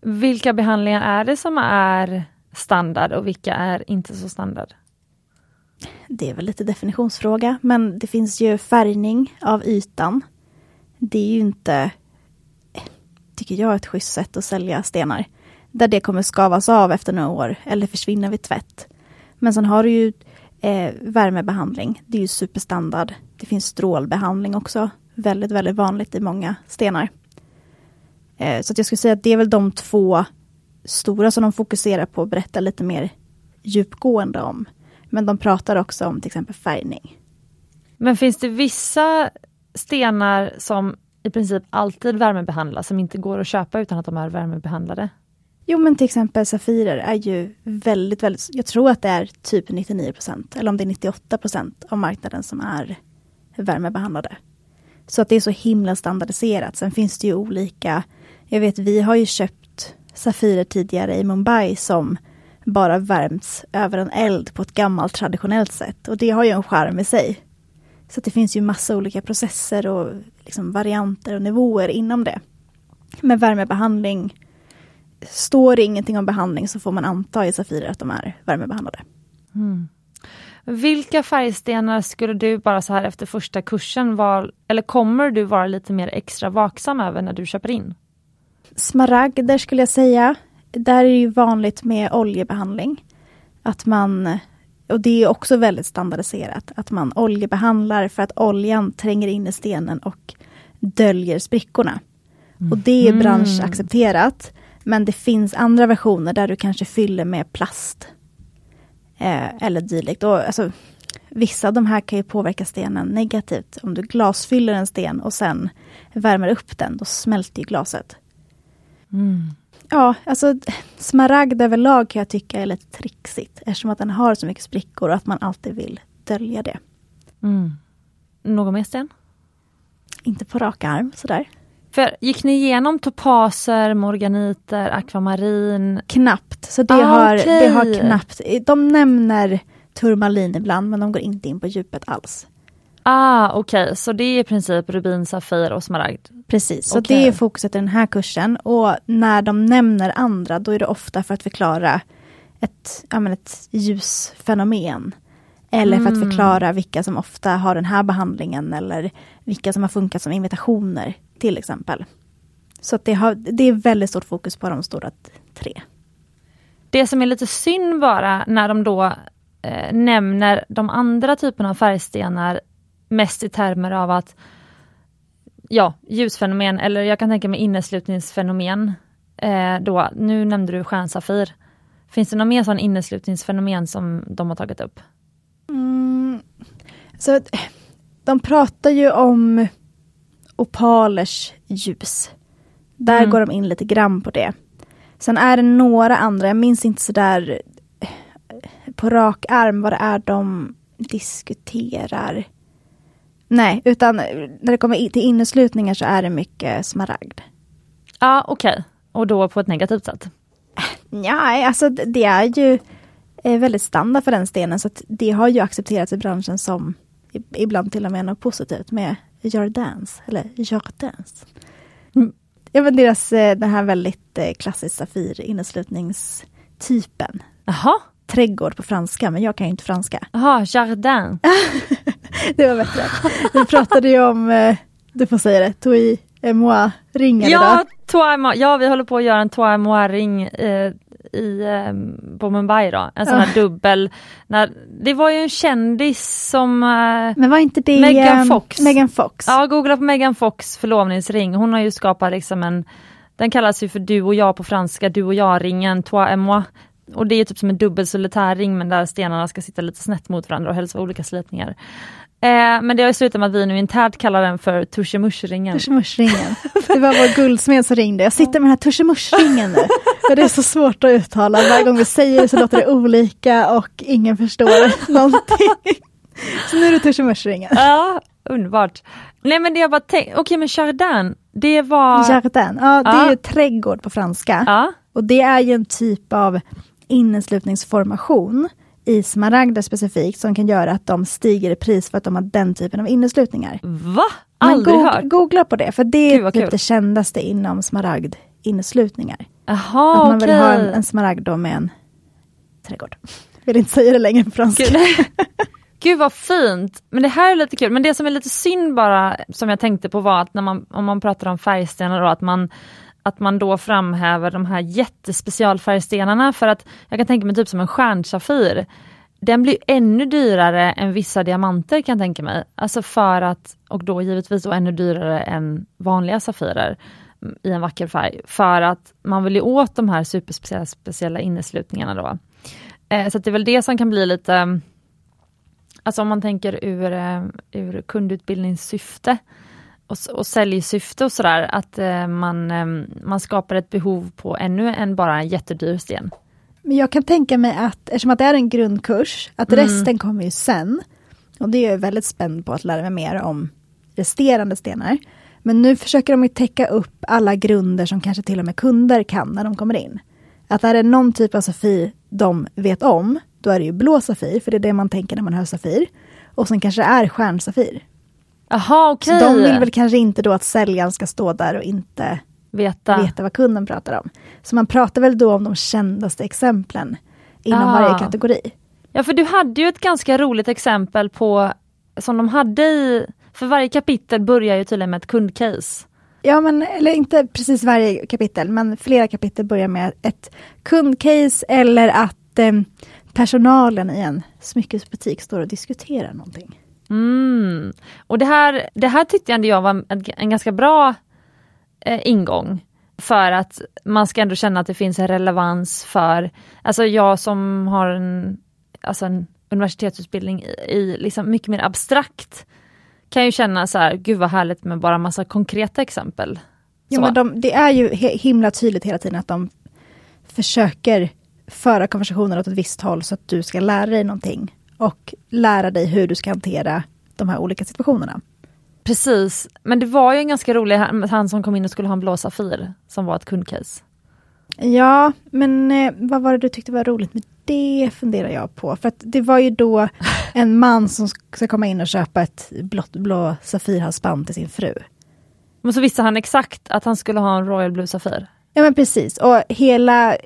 Vilka behandlingar är det som är standard och vilka är inte så standard? Det är väl lite definitionsfråga, men det finns ju färgning av ytan. Det är ju inte, tycker jag, ett schysst sätt att sälja stenar. Där det kommer skavas av efter några år eller försvinna vid tvätt. Men sen har du ju eh, värmebehandling. Det är ju superstandard. Det finns strålbehandling också. Väldigt, väldigt vanligt i många stenar. Eh, så jag skulle säga att det är väl de två stora som de fokuserar på att berätta lite mer djupgående om. Men de pratar också om till exempel färgning. Men finns det vissa stenar som i princip alltid värmebehandlas, som inte går att köpa utan att de är värmebehandlade? Jo men till exempel Safirer är ju väldigt, väldigt, jag tror att det är typ 99% eller om det är 98% av marknaden som är värmebehandlade. Så att det är så himla standardiserat. Sen finns det ju olika, jag vet vi har ju köpt Safirer tidigare i Mumbai som bara värmts över en eld på ett gammalt traditionellt sätt. Och det har ju en charm i sig. Så det finns ju massa olika processer och liksom varianter och nivåer inom det. Med värmebehandling står det ingenting om behandling så får man anta i Safirer att de är värmebehandlade. Mm. Vilka färgstenar skulle du bara så här efter första kursen, var, eller kommer du vara lite mer extra vaksam över när du köper in? Smaragder skulle jag säga. Där är det ju vanligt med oljebehandling. Att man, och det är också väldigt standardiserat, att man oljebehandlar för att oljan tränger in i stenen och döljer sprickorna. Och det är mm. branschaccepterat. Men det finns andra versioner där du kanske fyller med plast. Eh, eller dylikt. Och, alltså, vissa av de här kan ju påverka stenen negativt. Om du glasfyller en sten och sen värmer upp den, då smälter glaset. Mm. Ja, alltså smaragd överlag kan jag tycka är lite trixigt eftersom att den har så mycket sprickor och att man alltid vill dölja det. Mm. Någon mer sten? Inte på rak arm sådär. För gick ni igenom topaser, morganiter, akvamarin? Knappt, så det, ah, har, okay. det har knappt. De nämner turmalin ibland men de går inte in på djupet alls. Ah, Okej, okay. så det är i princip rubin, safir och smaragd? Precis, så okay. det är fokuset i den här kursen. Och när de nämner andra, då är det ofta för att förklara ett, ja, men ett ljusfenomen. Eller för att Mm. förklara vilka som ofta har den här behandlingen eller vilka som har funkat som invitationer till exempel. Så det, har, det är väldigt stort fokus på de stora tre. Det som är lite synd bara när de då eh, nämner de andra typerna av färgstenar mest i termer av att ja, ljusfenomen eller jag kan tänka mig inneslutningsfenomen. Eh, då, nu nämnde du stjärnsafir. Finns det någon mer sån inneslutningsfenomen som de har tagit upp? Mm. Så att, de pratar ju om opalers ljus. Där Mm. går de in lite grann på det. Sen är det några andra, jag minns inte sådär eh, på rak arm vad det är de diskuterar. Nej, utan när det kommer till inneslutningar så är det mycket smaragd. Ja, okej. Och då på ett negativt sätt. Ja, alltså det är ju eh, väldigt standard för den stenen så det har ju accepterats i branschen som ibland till och med något positivt med Jardins, eller Jardins. Mm. Ja men deras, eh, den här väldigt eh, klassisk Safir inneslutningstypen. Jaha, Trädgård på franska, men jag kan ju inte franska. Jaha, jardin. Det var bättre. Vi pratade ju om, eh, du får säga det, toi et moi ringen Ja, idag. toi moi. ja, vi håller på att göra en toi moi-ring eh, i, eh, på Mumbai då. En sån här dubbel. När, det var ju en kändis som eh, Men var inte det Megan eh, Fox. Megan Fox? Ja, googla på Megan Fox förlovningsring. Hon har ju skapat liksom en, den kallas ju för du och jag på franska, du och jag-ringen, toi et moi. Och det är typ som en dubbel solitärring men där stenarna ska sitta lite snett mot varandra och vara olika slitningar. Eh, men det har slutat med att vi nu internt kallar den för tuschemusch-ringen. Tuschemusch-ringen. Det var vår guldsmed som ringde. Jag sitter med den här tuschemusch-ringen nu. För det är så svårt att uttala. Varje gång vi säger det så låter det olika och ingen förstår någonting. Så nu är det tuschemusch-ringen. Ja, underbart. Nej men det jag bara tänkte, okej men Chardin, det var... Jardin, ja det är Ja. ju trädgård på franska. Ja, Och det är ju en typ av inneslutningsformation i smaragder specifikt som kan göra att de stiger i pris för att de har den typen av inneslutningar. va? Men Aldrig goog- hört. Googla på det, för det är typ det kändaste inom smaragd-inneslutningar. Jaha, Att man vill ha en, okej. en smaragd då med en trädgård. Vill inte säga det längre på franska. Gud, Gud vad fint! Men det här är lite kul, men det som är lite synd bara som jag tänkte på var att när man, om man pratar om färgstenar då, att man att man då framhäver de här jättespecialfärgstenarna för att jag kan tänka mig typ som en stjärnsafir. Den blir ännu dyrare än vissa diamanter kan jag tänka mig. Alltså för att, och då givetvis då ännu dyrare än vanliga safirer i en vacker färg. För att man vill ju åt de här superspeciella speciella inneslutningarna då. Eh, så att det är väl det som kan bli lite Alltså om man tänker ur, eh, ur kundutbildningssyfte och, och säljsyfte och sådär, att eh, man, eh, man skapar ett behov på ännu en bara en jättedyr sten. Men jag kan tänka mig att eftersom att det är en grundkurs, att Mm. resten kommer ju sen. Och det är jag väldigt spänd på att lära mig mer om resterande stenar. Men nu försöker de ju täcka upp alla grunder som kanske till och med kunder kan när de kommer in. Att är det någon typ av Safir de vet om, då är det ju blå Safir, för det är det man tänker när man hör Safir. Och sen kanske det är stjärnsafir. Jaha, Så okej. de vill väl kanske inte då att säljaren ska stå där och inte Veta. veta vad kunden pratar om. Så man pratar väl då om de kändaste exemplen inom Ah. varje kategori. Ja, för du hade ju ett ganska roligt exempel på som de hade i, för varje kapitel börjar ju tydligen med ett kundcase. Ja, men eller inte precis varje kapitel, men flera kapitel börjar med ett kundcase eller att eh, personalen i en smyckesbutik står och diskuterar någonting. Mm. Och det här, det här tyckte jag ändå jag var en, ganska bra eh, ingång. För att man ska ändå känna att det finns en relevans för, alltså jag som har en, alltså en universitetsutbildning i, i liksom mycket mer abstrakt, kan ju känna så här, gud vad härligt med bara massa konkreta exempel. Jo, Så. men de, det är ju himla tydligt hela tiden att de försöker föra konversationen åt ett visst håll så att du ska lära dig någonting och lära dig hur du ska hantera de här olika situationerna. Precis, men det var ju en ganska rolig, han, som kom in och skulle ha en blå Safir, som var ett kundcase. Ja, men eh, vad var det du tyckte var roligt med det funderar jag på. För att det var ju då en man som ska komma in och köpa ett blått, blå Safirhalsband till sin fru. Men så visste han exakt att han skulle ha en Royal Blue Safir. Ja men precis, och hela,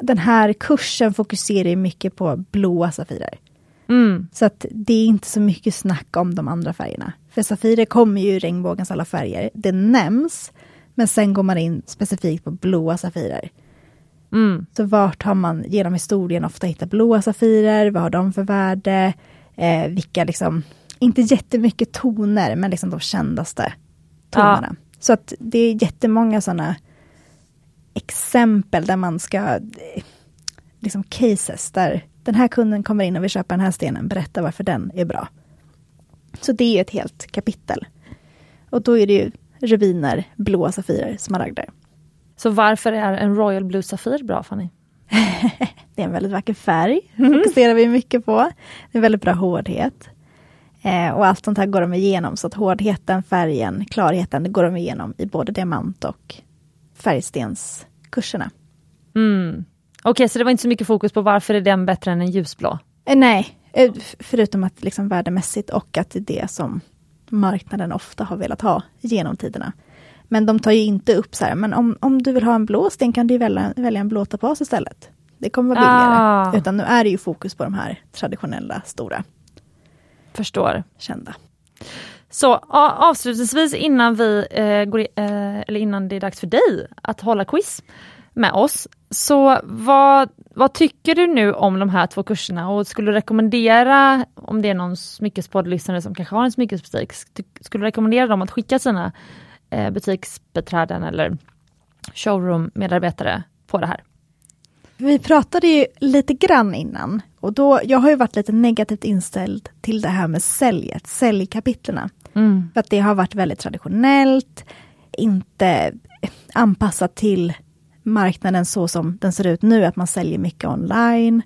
den här kursen fokuserar ju mycket på blåa safirer. Mm. Så att det är inte så mycket snack om de andra färgerna. För safirer kommer ju i regnbågens alla färger. Det nämns, men sen går man in specifikt på blåa safirer. Mm. Så vart har man genom historien ofta hittat blåa safirer? Vad har de för värde? Eh, vilka liksom, inte jättemycket toner, men liksom de kändaste tonerna. Så att det är jättemånga sådana exempel där man ska, eh, liksom cases, där den här kunden kommer in och vill köpa den här stenen, berätta varför den är bra. Så det är ett helt kapitel. Och då är det ju rubiner, blåa safirer, smaragder. Så varför är en Royal Blue Safir bra Fanny? Det är en väldigt vacker färg, fokuserar vi mycket på. Det är väldigt bra hårdhet. Eh, och allt sånt här går de igenom, så att hårdheten, färgen, klarheten, det går de igenom i både diamant och färgstenskurserna. Mm. Okej, så det var inte så mycket fokus på varför är den bättre än en ljusblå? Eh, nej, eh, förutom att liksom värdemässigt och att det är det som marknaden ofta har velat ha genom tiderna. Men de tar ju inte upp så här, men om, om du vill ha en blå sten kan du välja, välja en blå tapas istället. Det kommer vara billigare. Ah. Utan nu är det ju fokus på de här traditionella, stora, Förstår. kända. Så avslutningsvis innan vi eh, går i, eh, eller innan det är dags för dig att hålla quiz med oss. Så vad, vad tycker du nu om de här två kurserna och skulle du rekommendera, om det är någon smyckespoddlyssnare som kanske har en smyckesbutik, sk- skulle du rekommendera dem att skicka sina eh, butiksbeträden eller showroom-medarbetare på det här? Vi pratade ju lite grann innan och då, jag har ju varit lite negativt inställd till det här med säljet, säljkapitlerna. Mm. För att det har varit väldigt traditionellt, inte anpassat till marknaden så som den ser ut nu, att man säljer mycket online.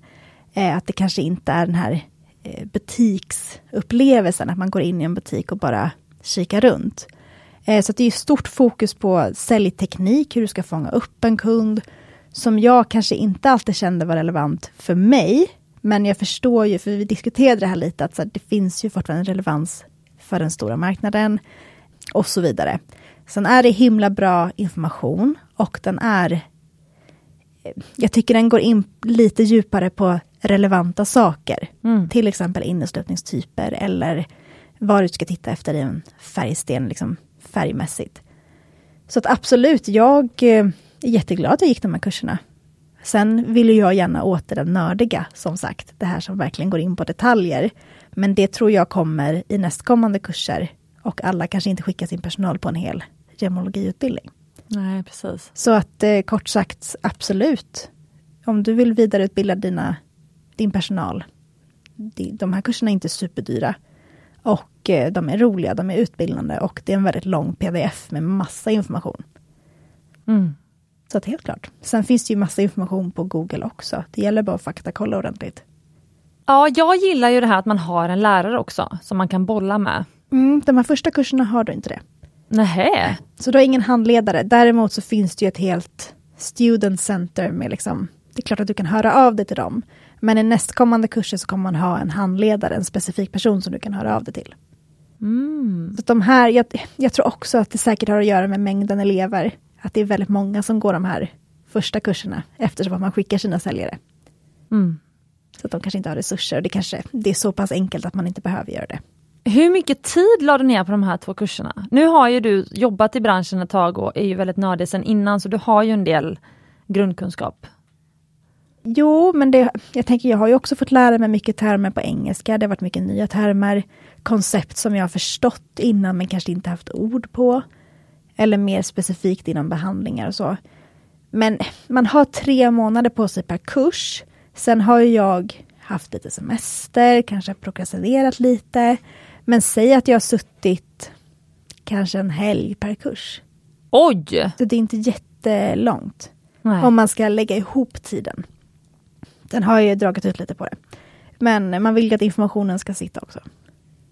Eh, att det kanske inte är den här eh, butiksupplevelsen, att man går in i en butik och bara kikar runt. Eh, så att det är stort fokus på säljteknik, hur du ska fånga upp en kund, som jag kanske inte alltid kände var relevant för mig. Men jag förstår ju, för vi diskuterade det här lite, att så här, det finns ju fortfarande en relevans för den stora marknaden och så vidare. Sen är det himla bra information och den är jag tycker den går in lite djupare på relevanta saker. Mm. Till exempel inneslutningstyper eller vad du ska titta efter i en färgsten, liksom färgmässigt. Så att absolut, jag eh, är jätteglad att jag gick de här kurserna. Sen vill jag gärna åt det nördiga, som sagt. Det här som verkligen går in på detaljer. Men det tror jag kommer i nästkommande kurser. Och alla kanske inte skickar sin personal på en hel gemologiutbildning. Nej, precis. Så att eh, kort sagt, absolut. Om du vill vidareutbilda dina, din personal. De, här kurserna är inte superdyra. Och eh, de är roliga, de är utbildande och det är en väldigt lång pdf med massa information. Mm. Så att helt klart. Sen finns det ju massa information på Google också. Det gäller bara att faktakolla ordentligt. Ja, jag gillar ju det här att man har en lärare också som man kan bolla med. Mm, de här första kurserna har du inte det. Nähä. Så du har ingen handledare. Däremot så finns det ju ett helt student center med liksom, det är klart att du kan höra av dig till dem. Men i nästkommande kurser så kommer man ha en handledare, en specifik person som du kan höra av dig till. Mm. Så att de här, jag, jag tror också att det säkert har att göra med mängden elever. Att det är väldigt många som går de här första kurserna eftersom man skickar sina säljare. Mm. Så att de kanske inte har resurser och det kanske det är så pass enkelt att man inte behöver göra det. Hur mycket tid lade du ner på de här två kurserna? Nu har ju du jobbat i branschen ett tag och är ju väldigt nördig sedan innan så du har ju en del grundkunskap. Jo, men det, jag tänker jag har ju också fått lära mig mycket termer på engelska. Det har varit mycket nya termer, koncept som jag har förstått innan men kanske inte haft ord på. Eller mer specifikt inom behandlingar och så. Men man har tre månader på sig per kurs. Sen har ju jag haft lite semester, kanske prokrastinerat lite. Men säg att jag har suttit kanske en helg per kurs. Oj! Så det är inte jättelångt. Nej. Om man ska lägga ihop tiden. Den har ju dragit ut lite på det. Men man vill ju att informationen ska sitta också.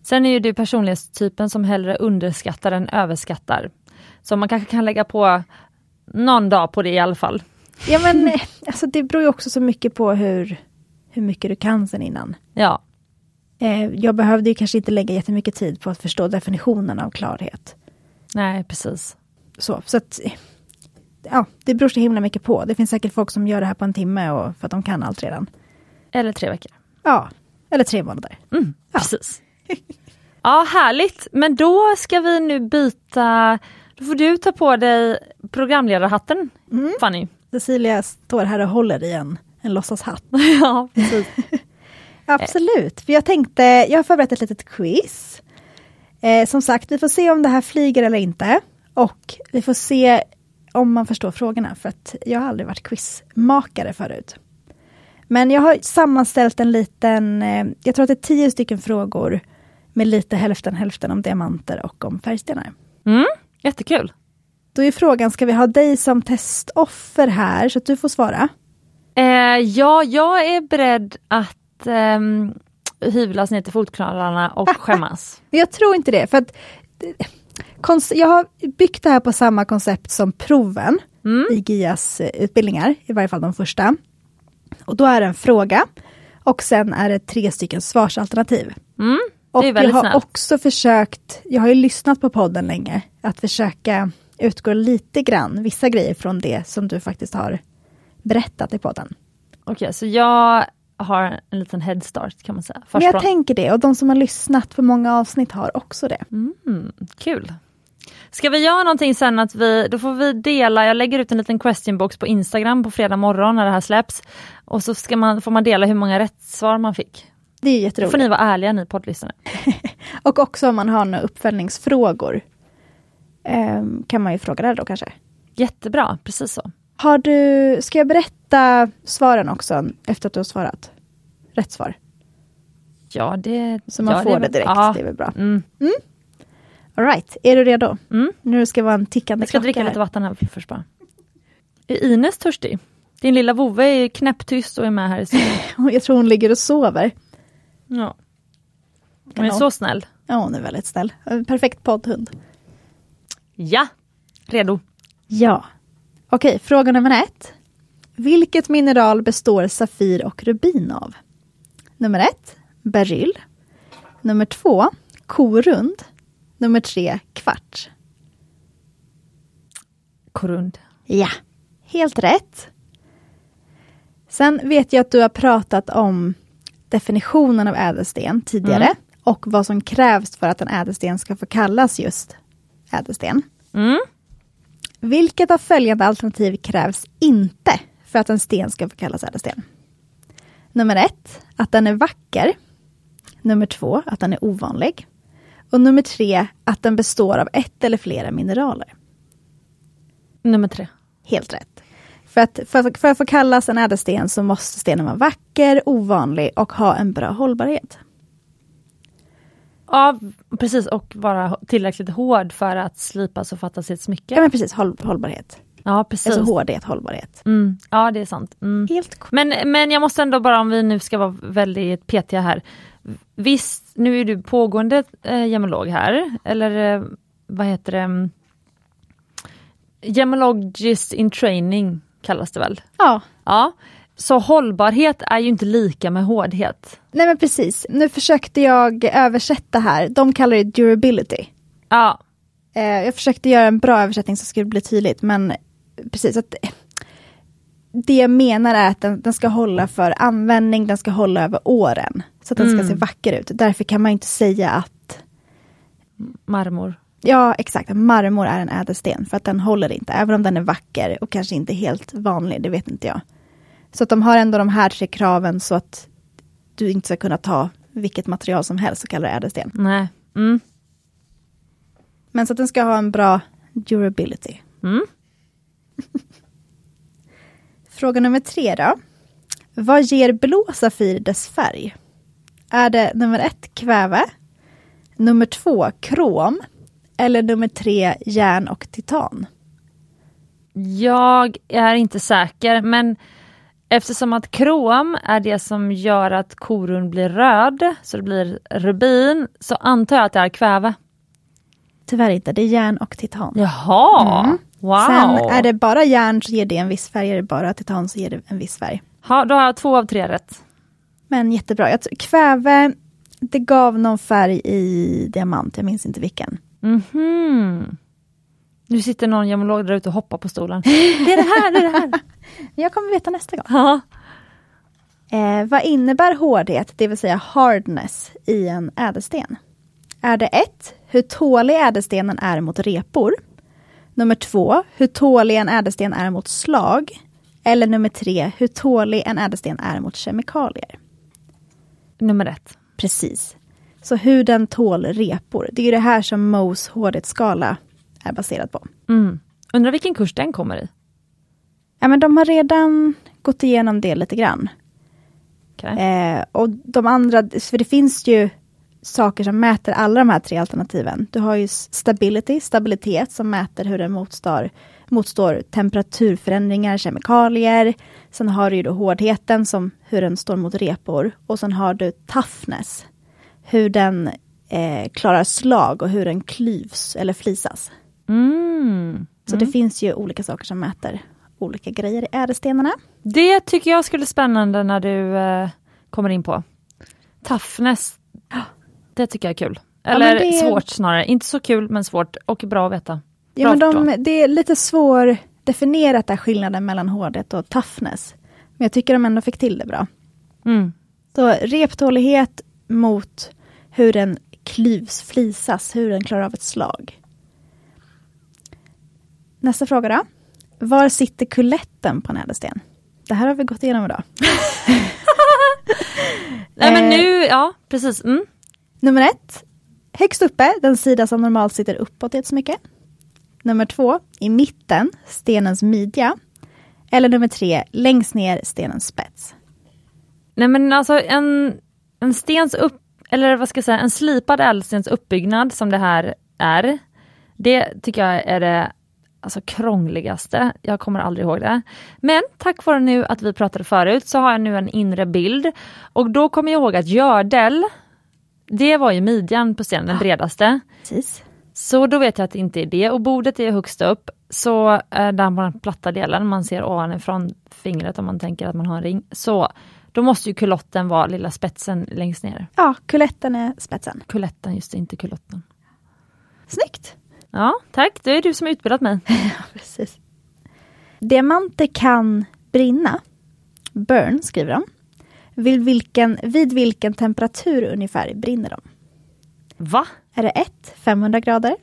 Sen är ju du personlighetstypen som hellre underskattar än överskattar. Så man kanske kan lägga på någon dag på det i alla fall. Ja men eh, alltså det beror ju också så mycket på hur, hur mycket du kan sen innan. Ja. Eh, jag behövde ju kanske inte lägga jättemycket tid på att förstå definitionen av klarhet. Nej, precis. Så, så att, eh, ja, det beror så himla mycket på. Det finns säkert folk som gör det här på en timme och för att de kan allt redan. Eller tre veckor. Ja, eller tre månader. Mm, Ja. Precis. Ja, härligt. Men då ska vi nu byta. Då får du ta på dig programledarhatten, Mm. Fanny. Cecilia står här och håller i en, en låtsashatt. ja, precis. Absolut, för jag tänkte, jag har förberett ett litet quiz. Eh, som sagt, vi får se om det här flyger eller inte. Och vi får se om man förstår frågorna, för att jag har aldrig varit quizmakare förut. Men jag har sammanställt en liten, eh, jag tror att det är tio stycken frågor med lite hälften hälften om diamanter och om färgstenar. Mm, jättekul. Då är frågan, ska vi ha dig som testoffer här så att du får svara? Eh, ja, jag är beredd att ehm, hyvlas ner till fotknölarna och skämmas. Jag tror inte det, för att jag har byggt det här på samma koncept som proven Mm. i GIAs eh, utbildningar, i varje fall de första. Och då är det en fråga och sen är det tre stycken svarsalternativ. Mm, Och jag har snällt. också försökt, jag har ju lyssnat på podden länge, att försöka utgå lite grann, vissa grejer från det som du faktiskt har berättat i podden. Okej, så jag har en liten headstart kan man säga. Men jag tänker det, och de som har lyssnat på många avsnitt har också det. Mm, kul. Ska vi göra någonting sen att vi, då får vi dela, jag lägger ut en liten question box på Instagram på fredag morgon när det här släpps. Och så ska man, får man dela hur många rätt svar man fick. Det är Då jätteroligt. får ni vara ärliga ni poddlyssnare. Och också om man har några uppföljningsfrågor. ehm, kan man ju fråga där då kanske. Jättebra, precis så. Har du, ska jag berätta svaren också efter att du har svarat? Rätt svar. Ja, det... Så man ja, får det, väl- direkt, Ja. det är väl bra. Mm. All right. är du redo? Mm. Nu ska det vara en tickande Jag ska klocka dricka här. lite vatten här först bara. Är Ines törstig? Din lilla vovve är knäpptyst och är med här i studion. Jag tror hon ligger och sover. Ja. Hon är så snäll. Ja, hon är väldigt snäll. En perfekt poddhund. Ja, redo. Ja. Okej, fråga nummer ett. Vilket mineral består Safir och rubin av? Nummer ett, beryll. Nummer två, korund. Nummer tre, kvarts. Korund. Ja, helt rätt. Sen vet jag att du har pratat om definitionen av ädelsten tidigare Mm. och vad som krävs för att en ädelsten ska få kallas just ädelsten. Mm. Vilket av följande alternativ krävs inte för att en sten ska få kallas ädelsten? Nummer ett, att den är vacker. Nummer två, att den är ovanlig. Och nummer tre, att den består av ett eller flera mineraler. Nummer tre. Helt rätt. För att, för, för att få kallas en ädelsten så måste stenen vara vacker, ovanlig och ha en bra hållbarhet. Ja, precis. Och vara tillräckligt hård för att slipas och fattas i ett smycke. Ja men precis, håll, hållbarhet. Ja, precis. Alltså hårdhet, hållbarhet. Mm. Ja, det är sant. Mm. Helt cool. Men, men jag måste ändå bara, om vi nu ska vara väldigt petiga här. Visst, nu är du pågående eh, gemolog här, eller eh, vad heter det? mm, Gemologist in training kallas det väl? Ja, Ja. Så hållbarhet är ju inte lika med hårdhet. nej men precis. Nu försökte jag översätta här. De kallar det durability. Ja, Eh, jag försökte göra en bra översättning så skulle det bli tydligt, men precis att det jag menar är att den, den ska hålla för användning, den ska hålla över åren. Så att den ska Mm. se vacker ut. Därför kan man inte säga att marmor. Ja, exakt. Marmor är en ädelsten för att den håller inte, även om den är vacker och kanske inte helt vanlig, det vet inte jag. Så att de har ändå de här tre kraven så att du inte ska kunna ta vilket material som helst och kalla det ädelsten. Nej. Mm. Men så att den ska ha en bra durability. Mm. Fråga nummer tre då. Vad ger blå Safir dess färg? Är det nummer ett kväve, nummer två krom eller nummer tre järn och titan? Jag är inte säker, men eftersom att krom är det som gör att korun blir röd, så det blir rubin, så antar jag att det är kväve. Tyvärr inte, det är järn och titan. Jaha! Mm. Wow! Sen är det bara järn så ger det en viss färg, är det bara titan så ger det en viss färg. Ha, då har jag två av tre rätt. Men jättebra. Jag kväve, det gav någon färg i diamant, jag minns inte vilken. Mhm. Nu sitter någon gemolog där ute och hoppar på stolen. Det är det här, det är det här! Jag kommer veta nästa gång. Ja. Eh, vad innebär hårdhet, det vill säga hardness, i en ädelsten? Är det ett, hur tålig ädelstenen är mot repor? Nummer två, hur tålig en ädelsten är mot slag? Eller nummer tre, hur tålig en ädelsten är mot kemikalier? Nummer ett. Precis. Så hur den tål repor. Det är det här som Mohs hårdhetsskala är baserad på. Mm. Undrar vilken kurs den kommer i? Ja, men de har redan gått igenom det lite grann. Okay. Eh, och de andra, för det finns ju saker som mäter alla de här tre alternativen. Du har ju stability, stabilitet, som mäter hur den motstår, motstår temperaturförändringar, kemikalier. Sen har du ju hårdheten, som hur den står mot repor. Och sen har du toughness, hur den eh, klarar slag och hur den klyvs eller flisas. Mm. Så det finns ju olika saker som mäter olika grejer i ädelstenarna. Det tycker jag skulle spännande när du eh, kommer in på. Toughness, det tycker jag är kul. Eller det... svårt snarare, inte så kul men svårt och bra att veta. Bra ja, men de, det är lite svårdefinierat där skillnaden mellan hårdhet och toughness. Men jag tycker de ändå fick till det bra. Mm. Så reptålighet mot hur den klyvs, flisas, hur den klarar av ett slag. Nästa fråga då. Var sitter kuletten på en ädelsten? Det här har vi gått igenom idag. Nej men nu, ja precis. Mm. Nummer ett. Högst uppe, den sida som normalt sitter uppåt jättemycket. Nummer två, i mitten, stenens midja. Eller nummer tre, längst ner, stenens spets. Nej men alltså en, en stens upp, eller vad ska jag säga, en slipad ädelstens uppbyggnad som det här är. Det tycker jag är det alltså krångligaste. Jag kommer aldrig ihåg det. Men tack vare nu att vi pratade förut så har jag nu en inre bild. Och då kommer jag ihåg att gördel, det var ju midjan på stenen, den bredaste. Precis. Så då vet jag att det inte är det och bordet är högst upp. Så eh, där på den platta delen, man ser ovanifrån fingret om man tänker att man har en ring. Så då måste ju kulotten vara lilla spetsen längst ner. Ja, kuletten är spetsen. Kuletten, just det, inte kulotten. Snyggt! Ja, tack. Det är du som har utbildat mig. precis. Diamanter kan brinna. Burn, skriver de. Vid vilken, vid vilken temperatur ungefär brinner de? Va? Är det 1. 500 grader?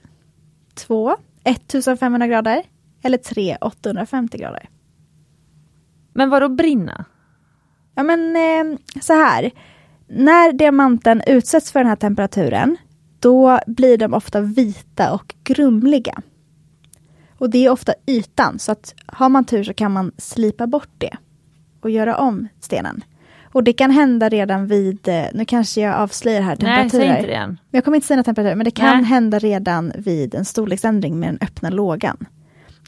2. 1500 grader? Eller 3. 850 grader? Men vad då brinna? Ja men eh, så här. När diamanten utsätts för den här temperaturen då blir de ofta vita och grumliga. Och det är ofta ytan, så att har man tur så kan man slipa bort det och göra om stenen. Och det kan hända redan vid, eh, nu kanske jag avslöjar här temperaturer. Nej, inte det än. Jag kommer inte säga några temperaturer, men det kan Nej. hända redan vid en storleksändring med den öppna lågan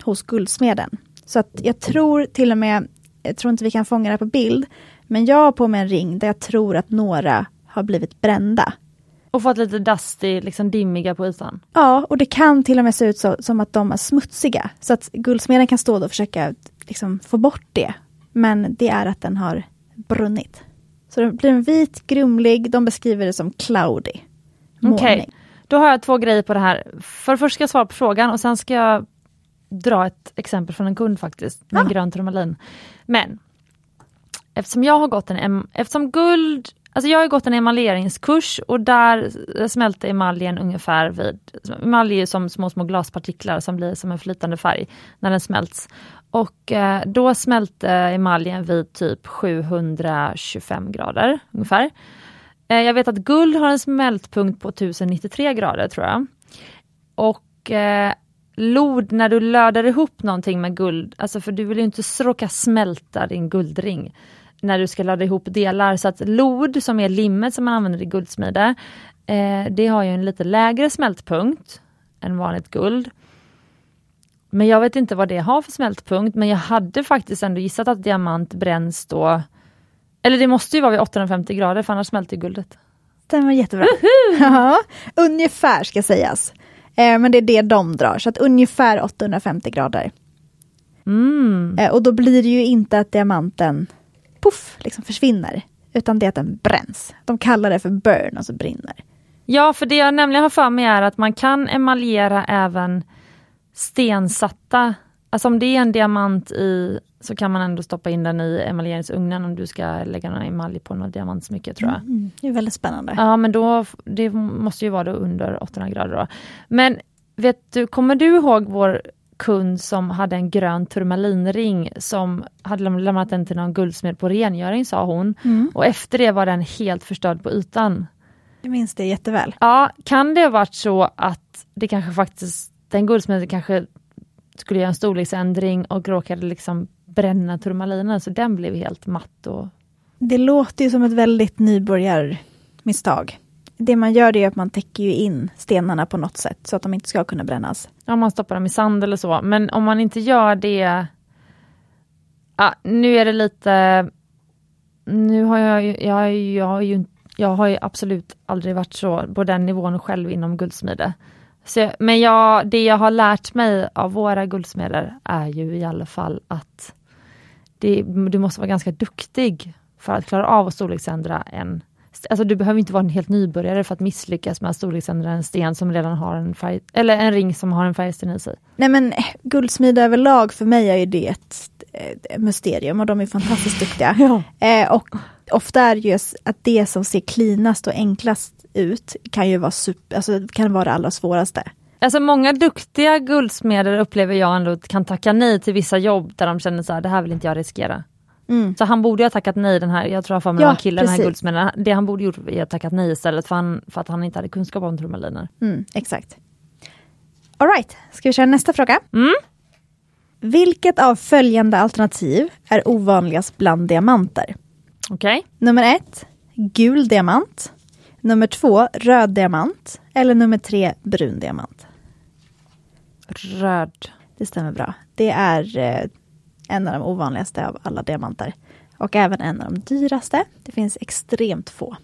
hos guldsmeden. Så att jag tror till och med, jag tror inte vi kan fånga det på bild, men jag har på mig en ring där jag tror att några har blivit brända. Och fått lite dusty, liksom dimmiga på ytan. Ja, och det kan till och med se ut så, som att de är smutsiga. Så att guldsmeden kan stå och försöka liksom, få bort det. Men det är att den har brunnit. Så det blir en vit, grumlig, de beskriver det som cloudy. Okej, målning. då har jag två grejer på det här. För det första ska jag svara på frågan och sen ska jag dra ett exempel från en kund faktiskt, med Ah. grön turmalin. Men eftersom jag har gått en, eftersom guld, alltså jag har gått en emaljeringskurs och där smälter emaljen ungefär vid, emalj är ju som små små glaspartiklar som blir som en flytande färg när den smälts. Och eh, då smälte emaljen vid typ 725 grader ungefär. Eh, jag vet att guld har en smältpunkt på 1093 grader tror jag. Och eh, lod, när du löder ihop någonting med guld, alltså för du vill ju inte råka smälta din guldring när du ska löda ihop delar. Så att lod, som är limmet som man använder i guldsmide, eh, det har ju en lite lägre smältpunkt än vanligt guld. Men jag vet inte vad det har för smältpunkt, men jag hade faktiskt ändå gissat att diamant bränns då eller det måste ju vara vid 850 grader för annars smälter guldet. Stämmer jättebra. Ja, ungefär ska sägas. Eh, men det är det de drar, så att ungefär 850 grader. Mm. Eh, och då blir det ju inte att diamanten puff, liksom försvinner. Utan det är att den bränns. De kallar det för burn, alltså brinner. Ja, för det jag nämligen har för mig är att man kan emaljera även stensatta. Alltså om det är en diamant i så kan man ändå stoppa in den i emaljeringsugnen om du ska lägga någon emalj på något diamantsmycke tror jag. Mm, det är väldigt spännande. Ja men då, det måste ju vara under 800 grader då. Men vet du, kommer du ihåg vår kund som hade en grön turmalinring som hade lämnat den till någon guldsmed på rengöring sa hon. Mm. Och efter det var den helt förstörd på ytan. Jag minns det jätteväl. Ja, kan det ha varit så att det kanske faktiskt, den guldsmeden kanske skulle göra en storleksändring och råkade liksom bränna turmalinen så den blev helt matt. Och... Det låter ju som ett väldigt nybörjarmisstag. Det man gör det är att man täcker ju in stenarna på något sätt så att de inte ska kunna brännas. Ja, man stoppar dem i sand eller så, men om man inte gör det... Ah, nu är det lite... Nu har jag, jag, jag, jag, har ju, jag har ju absolut aldrig varit så på den nivån själv inom guldsmide. Så, men jag, det jag har lärt mig av våra guldsmeder är ju i alla fall att det, du måste vara ganska duktig för att klara av att storleksändra en Alltså du behöver inte vara en helt nybörjare för att misslyckas med att storleksändra en sten som redan har en färg, eller en ring som har en färgsten i sig. Nej men eh, guldsmide överlag för mig är ju det ett, ett mysterium och de är fantastiskt duktiga. Eh, och ofta är det just att det som ser cleanast och enklast ut kan ju vara, super, alltså, kan vara det allra svåraste. Alltså många duktiga guldsmeder upplever jag ändå kan tacka nej till vissa jobb där de känner så här, det här vill inte jag riskera. Mm. Så han borde ha tackat nej den här, jag tror jag för mig Ja, ja, killen, den här precis. guldsmeden, det han borde gjort är att tackat nej istället för, han, för att han inte hade kunskap om turmaliner. Mm, exakt. Alright, ska vi köra nästa fråga? Mm. Vilket av följande alternativ är ovanligast bland diamanter? Okej, Nummer ett, gul diamant. Nummer två, röd diamant. Eller nummer tre, brun diamant. röd. Det stämmer bra. Det är eh, en av de ovanligaste av alla diamanter. Och även en av de dyraste. Det finns extremt få.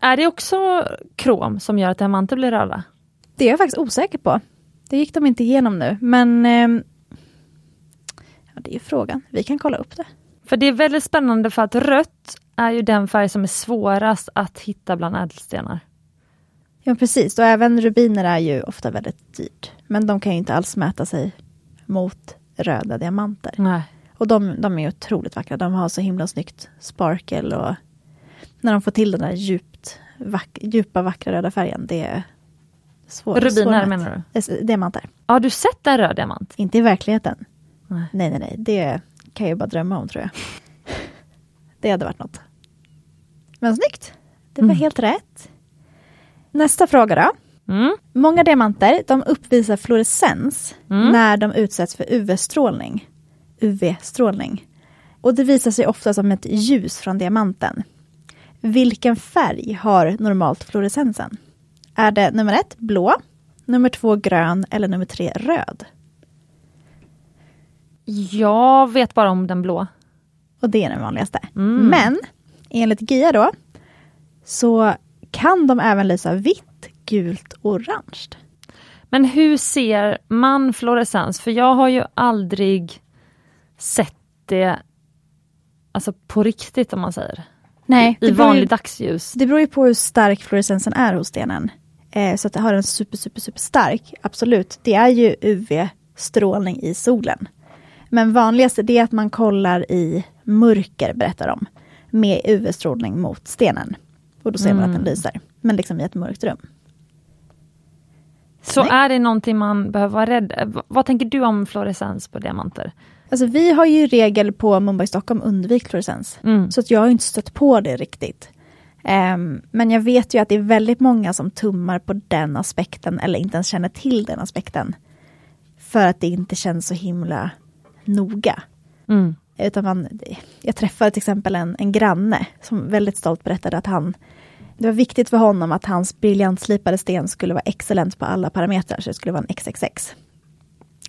Är det också krom som gör att diamanter blir röda? Det är jag faktiskt osäker på. Det gick de inte igenom nu, men ehm, ja, det är frågan. Vi kan kolla upp det. För det är väldigt spännande för att rött är ju den färg som är svårast att hitta bland ädelstenar. Ja, precis. Och även rubiner är ju ofta väldigt dyrt. Men de kan ju inte alls mäta sig mot röda diamanter. Nej. Och de, de är otroligt vackra. De har så himla snyggt sparkel och när de får till den där djupt, vack, djupa vackra röda färgen. Det är svårt. Rubiner menar du? Eh, Diamanter. Har du sett en röd diamant? Inte i verkligheten. Nej. Nej, nej, nej. Det kan jag bara drömma om tror jag. Det hade varit något. Men snyggt. Det var Mm. helt rätt. Nästa fråga då. Mm. Många diamanter de uppvisar fluorescens Mm. när de utsätts för UV-strålning. UV-strålning. Och det visar sig ofta som ett ljus från diamanten. Vilken färg har normalt fluorescensen? Är det nummer ett blå, nummer två grön eller nummer tre röd? Jag vet bara om den blå. Och det är den vanligaste. Mm. Men enligt GIA då så kan de även lysa vitt, gult, orange. Men hur ser man fluorescens? För jag har ju aldrig sett det alltså på riktigt om man säger. Nej, I beror, ju, vanligt dagsljus. det beror ju på hur stark fluorescensen är hos stenen. Eh, så att det har en super, super, super stark, absolut. Det är ju UV-strålning i solen. Men vanligast är det att man kollar i mörker, berättar de, med UV-strålning mot stenen. Och då ser man att den Mm. lyser, men liksom i ett mörkt rum. Så Snyggt. är det någonting man behöver vara rädd v- Vad tänker du om fluorescens på diamanter? Alltså vi har ju regel på Mumbai Stockholm undvik fluorescens. Mm. Så att jag har inte stött på det riktigt. Ehm, men jag vet ju att det är väldigt många som tummar på den aspekten eller inte ens känner till den aspekten. För att det inte känns så himla noga. Mm. Utan man, jag träffade till exempel en, en granne som väldigt stolt berättade att han det var viktigt för honom att hans briljantslipade sten skulle vara excellent på alla parametrar, så det skulle vara en XXX.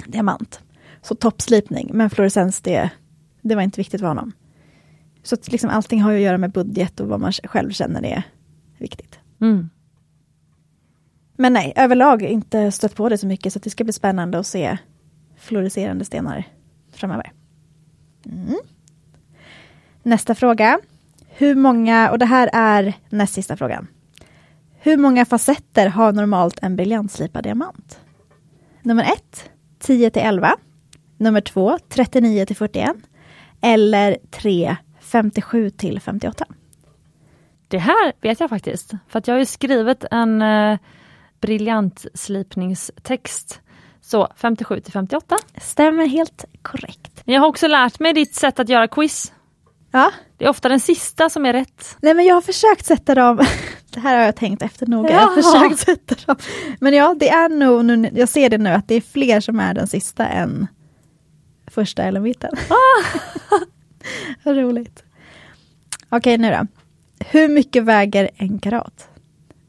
Diamant. Så toppslipning, men fluorescens det, det var inte viktigt för honom. Så att liksom allting har ju att göra med budget och vad man själv känner är viktigt. Mm. Men nej, överlag inte stött på det så mycket så det ska bli spännande att se fluorescerande stenar framöver. Mm. Nästa fråga. Hur många, och det här är näst sista frågan. Hur många facetter har normalt en briljantslipad diamant? nummer 1, 10 till 11. Nummer 2, 39 till 41. Eller 3, 57 till 58. Det här vet jag faktiskt, för att jag har ju skrivit en eh, briljant slipningstext. Så 57 till 58. Stämmer helt korrekt. Jag har också lärt mig ditt sätt att göra quiz. Ja, Det är ofta den sista som är rätt. nej men jag har försökt sätta dem, det här har jag tänkt efter noga, jag har försökt sätta dem. Men ja, det är nog, nu, jag ser det nu, att det är fler som är den sista än första eller mitten. Vad roligt. Okej, nu då. Hur mycket väger en karat?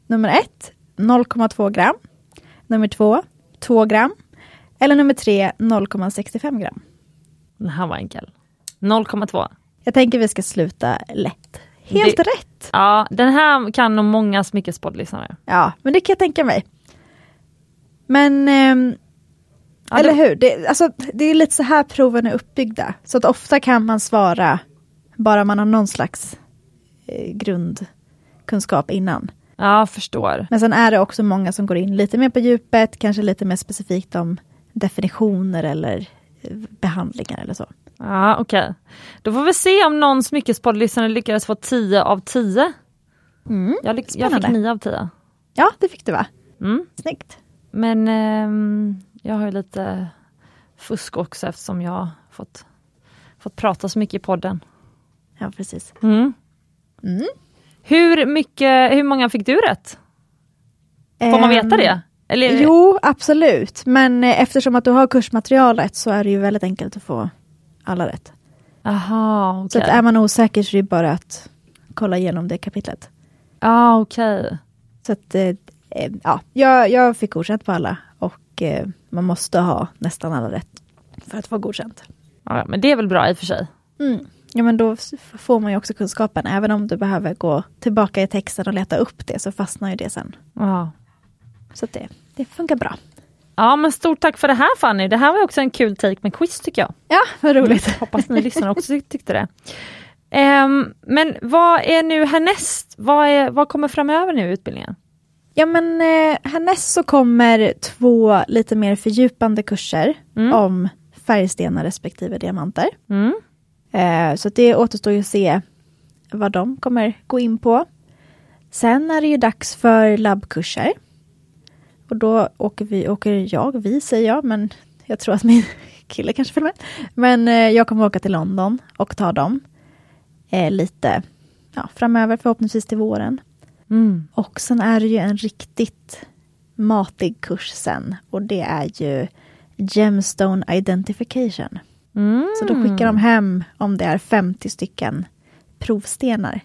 Nummer ett, 0,2 gram. Nummer två, 2 gram. Eller nummer tre, 0,65 gram. Den här var enkel. 0,2. Jag tänker vi ska sluta lätt. Helt Det- rätt! Ja, den här kan nog många smyckespoddlyssnare. Ja, men det kan jag tänka mig. Men, ehm, Ja, eller hur? Det, alltså, det är lite så här proven är uppbyggda. Så att ofta kan man svara bara man har någon slags eh, grundkunskap innan. Ja, förstår. Men sen är det också många som går in lite mer på djupet, kanske lite mer specifikt om definitioner eller eh, behandlingar eller så. Ja, okej. Då får vi se om någon smyckespoddlyssnare lyckades få 10 av 10. Mm. Jag, lyck- jag fick Spännande. 9 av 10. Ja, det fick du va? Mm. Snyggt. Men ehm, jag har ju lite fusk också eftersom jag har fått, fått prata så mycket i podden. Ja, precis. Mm. Mm. Hur, mycket, hur många fick du rätt? Får man veta Ehm, det? Eller, Jo, absolut. Men eh, eftersom att du har kursmaterialet så är det ju väldigt enkelt att få alla rätt. Aha, Så okej. att är man osäker så är det bara att kolla igenom det kapitlet. ah, okej. Så att, eh, eh, ja, jag, jag fick godkänt på alla och eh, man måste ha nästan alla rätt för att få godkänt. Ja, men det är väl bra i och för sig. Mm. Ja, men då får man ju också kunskapen. Även om du behöver gå tillbaka i texten och leta upp det så fastnar ju det sen. Ja. Så det, det funkar bra. Ja, men stort tack för det här Fanny. Det här var också en kul take med quiz tycker jag. Ja, vad roligt. Hoppas ni lyssnare också tyck- tyckte det. Ehm, men vad är nu härnäst? Vad, är, vad kommer framöver nu i utbildningen? Ja men eh, härnäst så kommer två lite mer fördjupande kurser Mm. om färgstenar respektive diamanter. Mm. Eh, så det återstår ju att se vad de kommer gå in på. Sen är det ju dags för labbkurser. Och då åker vi, åker jag, vi säger jag, men jag tror att min kille kanske följer med. Men eh, jag kommer åka till London och ta dem eh, lite ja, framöver, förhoppningsvis till våren. Mm. Och sen är det ju en riktigt matig kurs sen och det är ju Gemstone Identification. Mm. Så då skickar de hem om det är 50 stycken provstenar.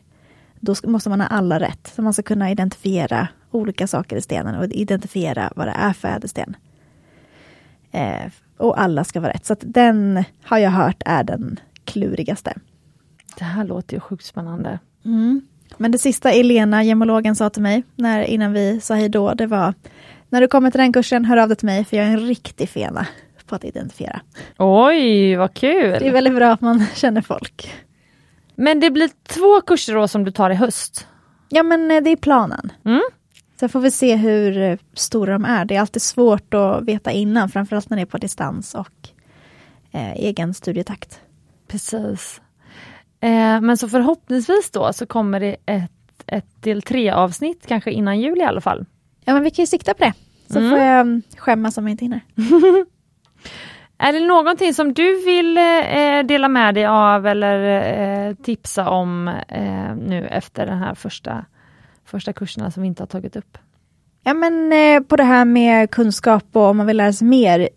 Då ska- måste man ha alla rätt. Så man ska kunna identifiera olika saker i stenen och identifiera vad det är för ädelsten. Eh, och alla ska vara rätt. Så den har jag hört är den klurigaste. Det här låter ju sjukt spännande. Men det sista Elena, gemologen, sa till mig när, innan vi sa hej då, det var när du kommer till den kursen, hör av dig till mig för jag är en riktig fena på att identifiera. Oj, vad Det är kul! väldigt bra att man känner folk. Men det blir två kurser då som du tar i höst? Ja men eh, det är planen. Mm. Sen får vi se hur eh, stora de är. Det är alltid svårt att veta innan, framförallt när det är på distans och eh, egen studietakt. Precis. Eh, men så förhoppningsvis då så kommer det ett, ett del tre avsnitt, kanske innan jul i alla fall. Ja men vi kan ju sikta på det. Så Mm. får jag mm, skämmas om jag inte hinner. Är det någonting som du vill eh, dela med dig av eller eh, tipsa om eh, nu efter den här första, första kurserna som vi inte har tagit upp? Ja men eh, på det här med kunskap och om man vill lära sig mer.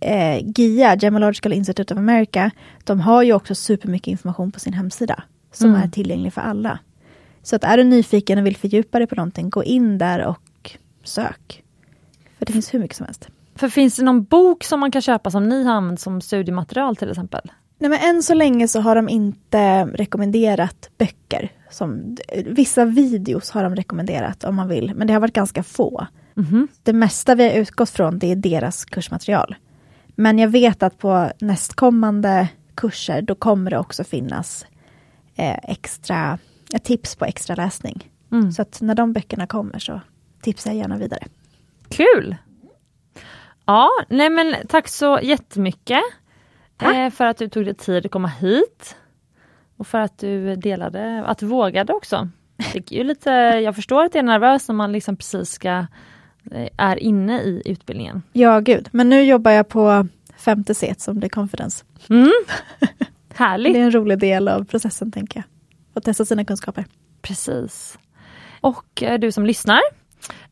Eh, GIA, Gemological Institute of America, de har ju också supermycket information på sin hemsida. Som Mm. är tillgänglig för alla. Så att är du nyfiken och vill fördjupa dig på någonting, gå in där och sök. För det finns hur mycket som helst. För finns det någon bok som man kan köpa som ni har använt som studiematerial till exempel? Nej, men än så länge så har de inte rekommenderat böcker. Som, vissa videos har de rekommenderat om man vill, men det har varit ganska få. Mhm. Det mesta vi har utgått från det är deras kursmaterial. Men jag vet att på nästkommande kurser då kommer det också finnas eh, extra tips på extra läsning. Mm. Så att när de böckerna kommer så tipsar jag gärna vidare. Kul! Ja, nej men tack så jättemycket eh, för att du tog dig tid att komma hit. Och för att du delade, att du vågade också. Det är ju lite, jag förstår att det är nervöst när man liksom precis ska, eh, är inne i utbildningen. Ja, gud. Men nu jobbar jag på femte set som det är confidence. Mm. Härligt! Det är en rolig del av processen, tänker jag. Att testa sina kunskaper. Precis. Och eh, du som lyssnar,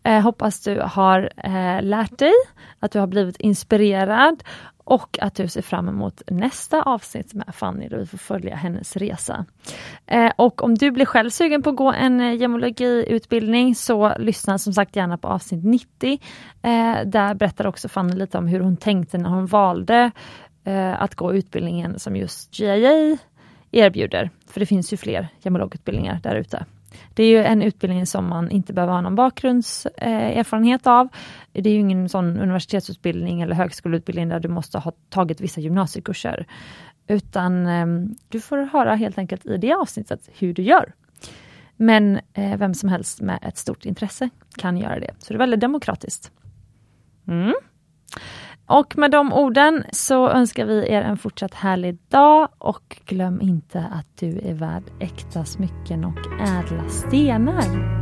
eh, hoppas du har eh, lärt dig, att du har blivit inspirerad och att du ser fram emot nästa avsnitt med Fanny där vi får följa hennes resa. Eh, och om du blir själv sugen på att gå en eh, gemologiutbildning så lyssna som sagt gärna på avsnitt 90. Eh, där berättar också Fanny lite om hur hon tänkte när hon valde eh, att gå utbildningen som just GIA erbjuder. För det finns ju fler gemologutbildningar där ute. Det är ju en utbildning som man inte behöver ha någon bakgrundserfarenhet eh, av. Det är ju ingen sån universitetsutbildning eller högskoleutbildning där du måste ha tagit vissa gymnasiekurser. Utan ehm, du får höra helt enkelt i det avsnittet hur du gör. Men eh, vem som helst med ett stort intresse kan göra det. Så det är väldigt demokratiskt. Mm. Och med de orden så önskar vi er en fortsatt härlig dag och glöm inte att du är värd äkta smycken och ädla stenar.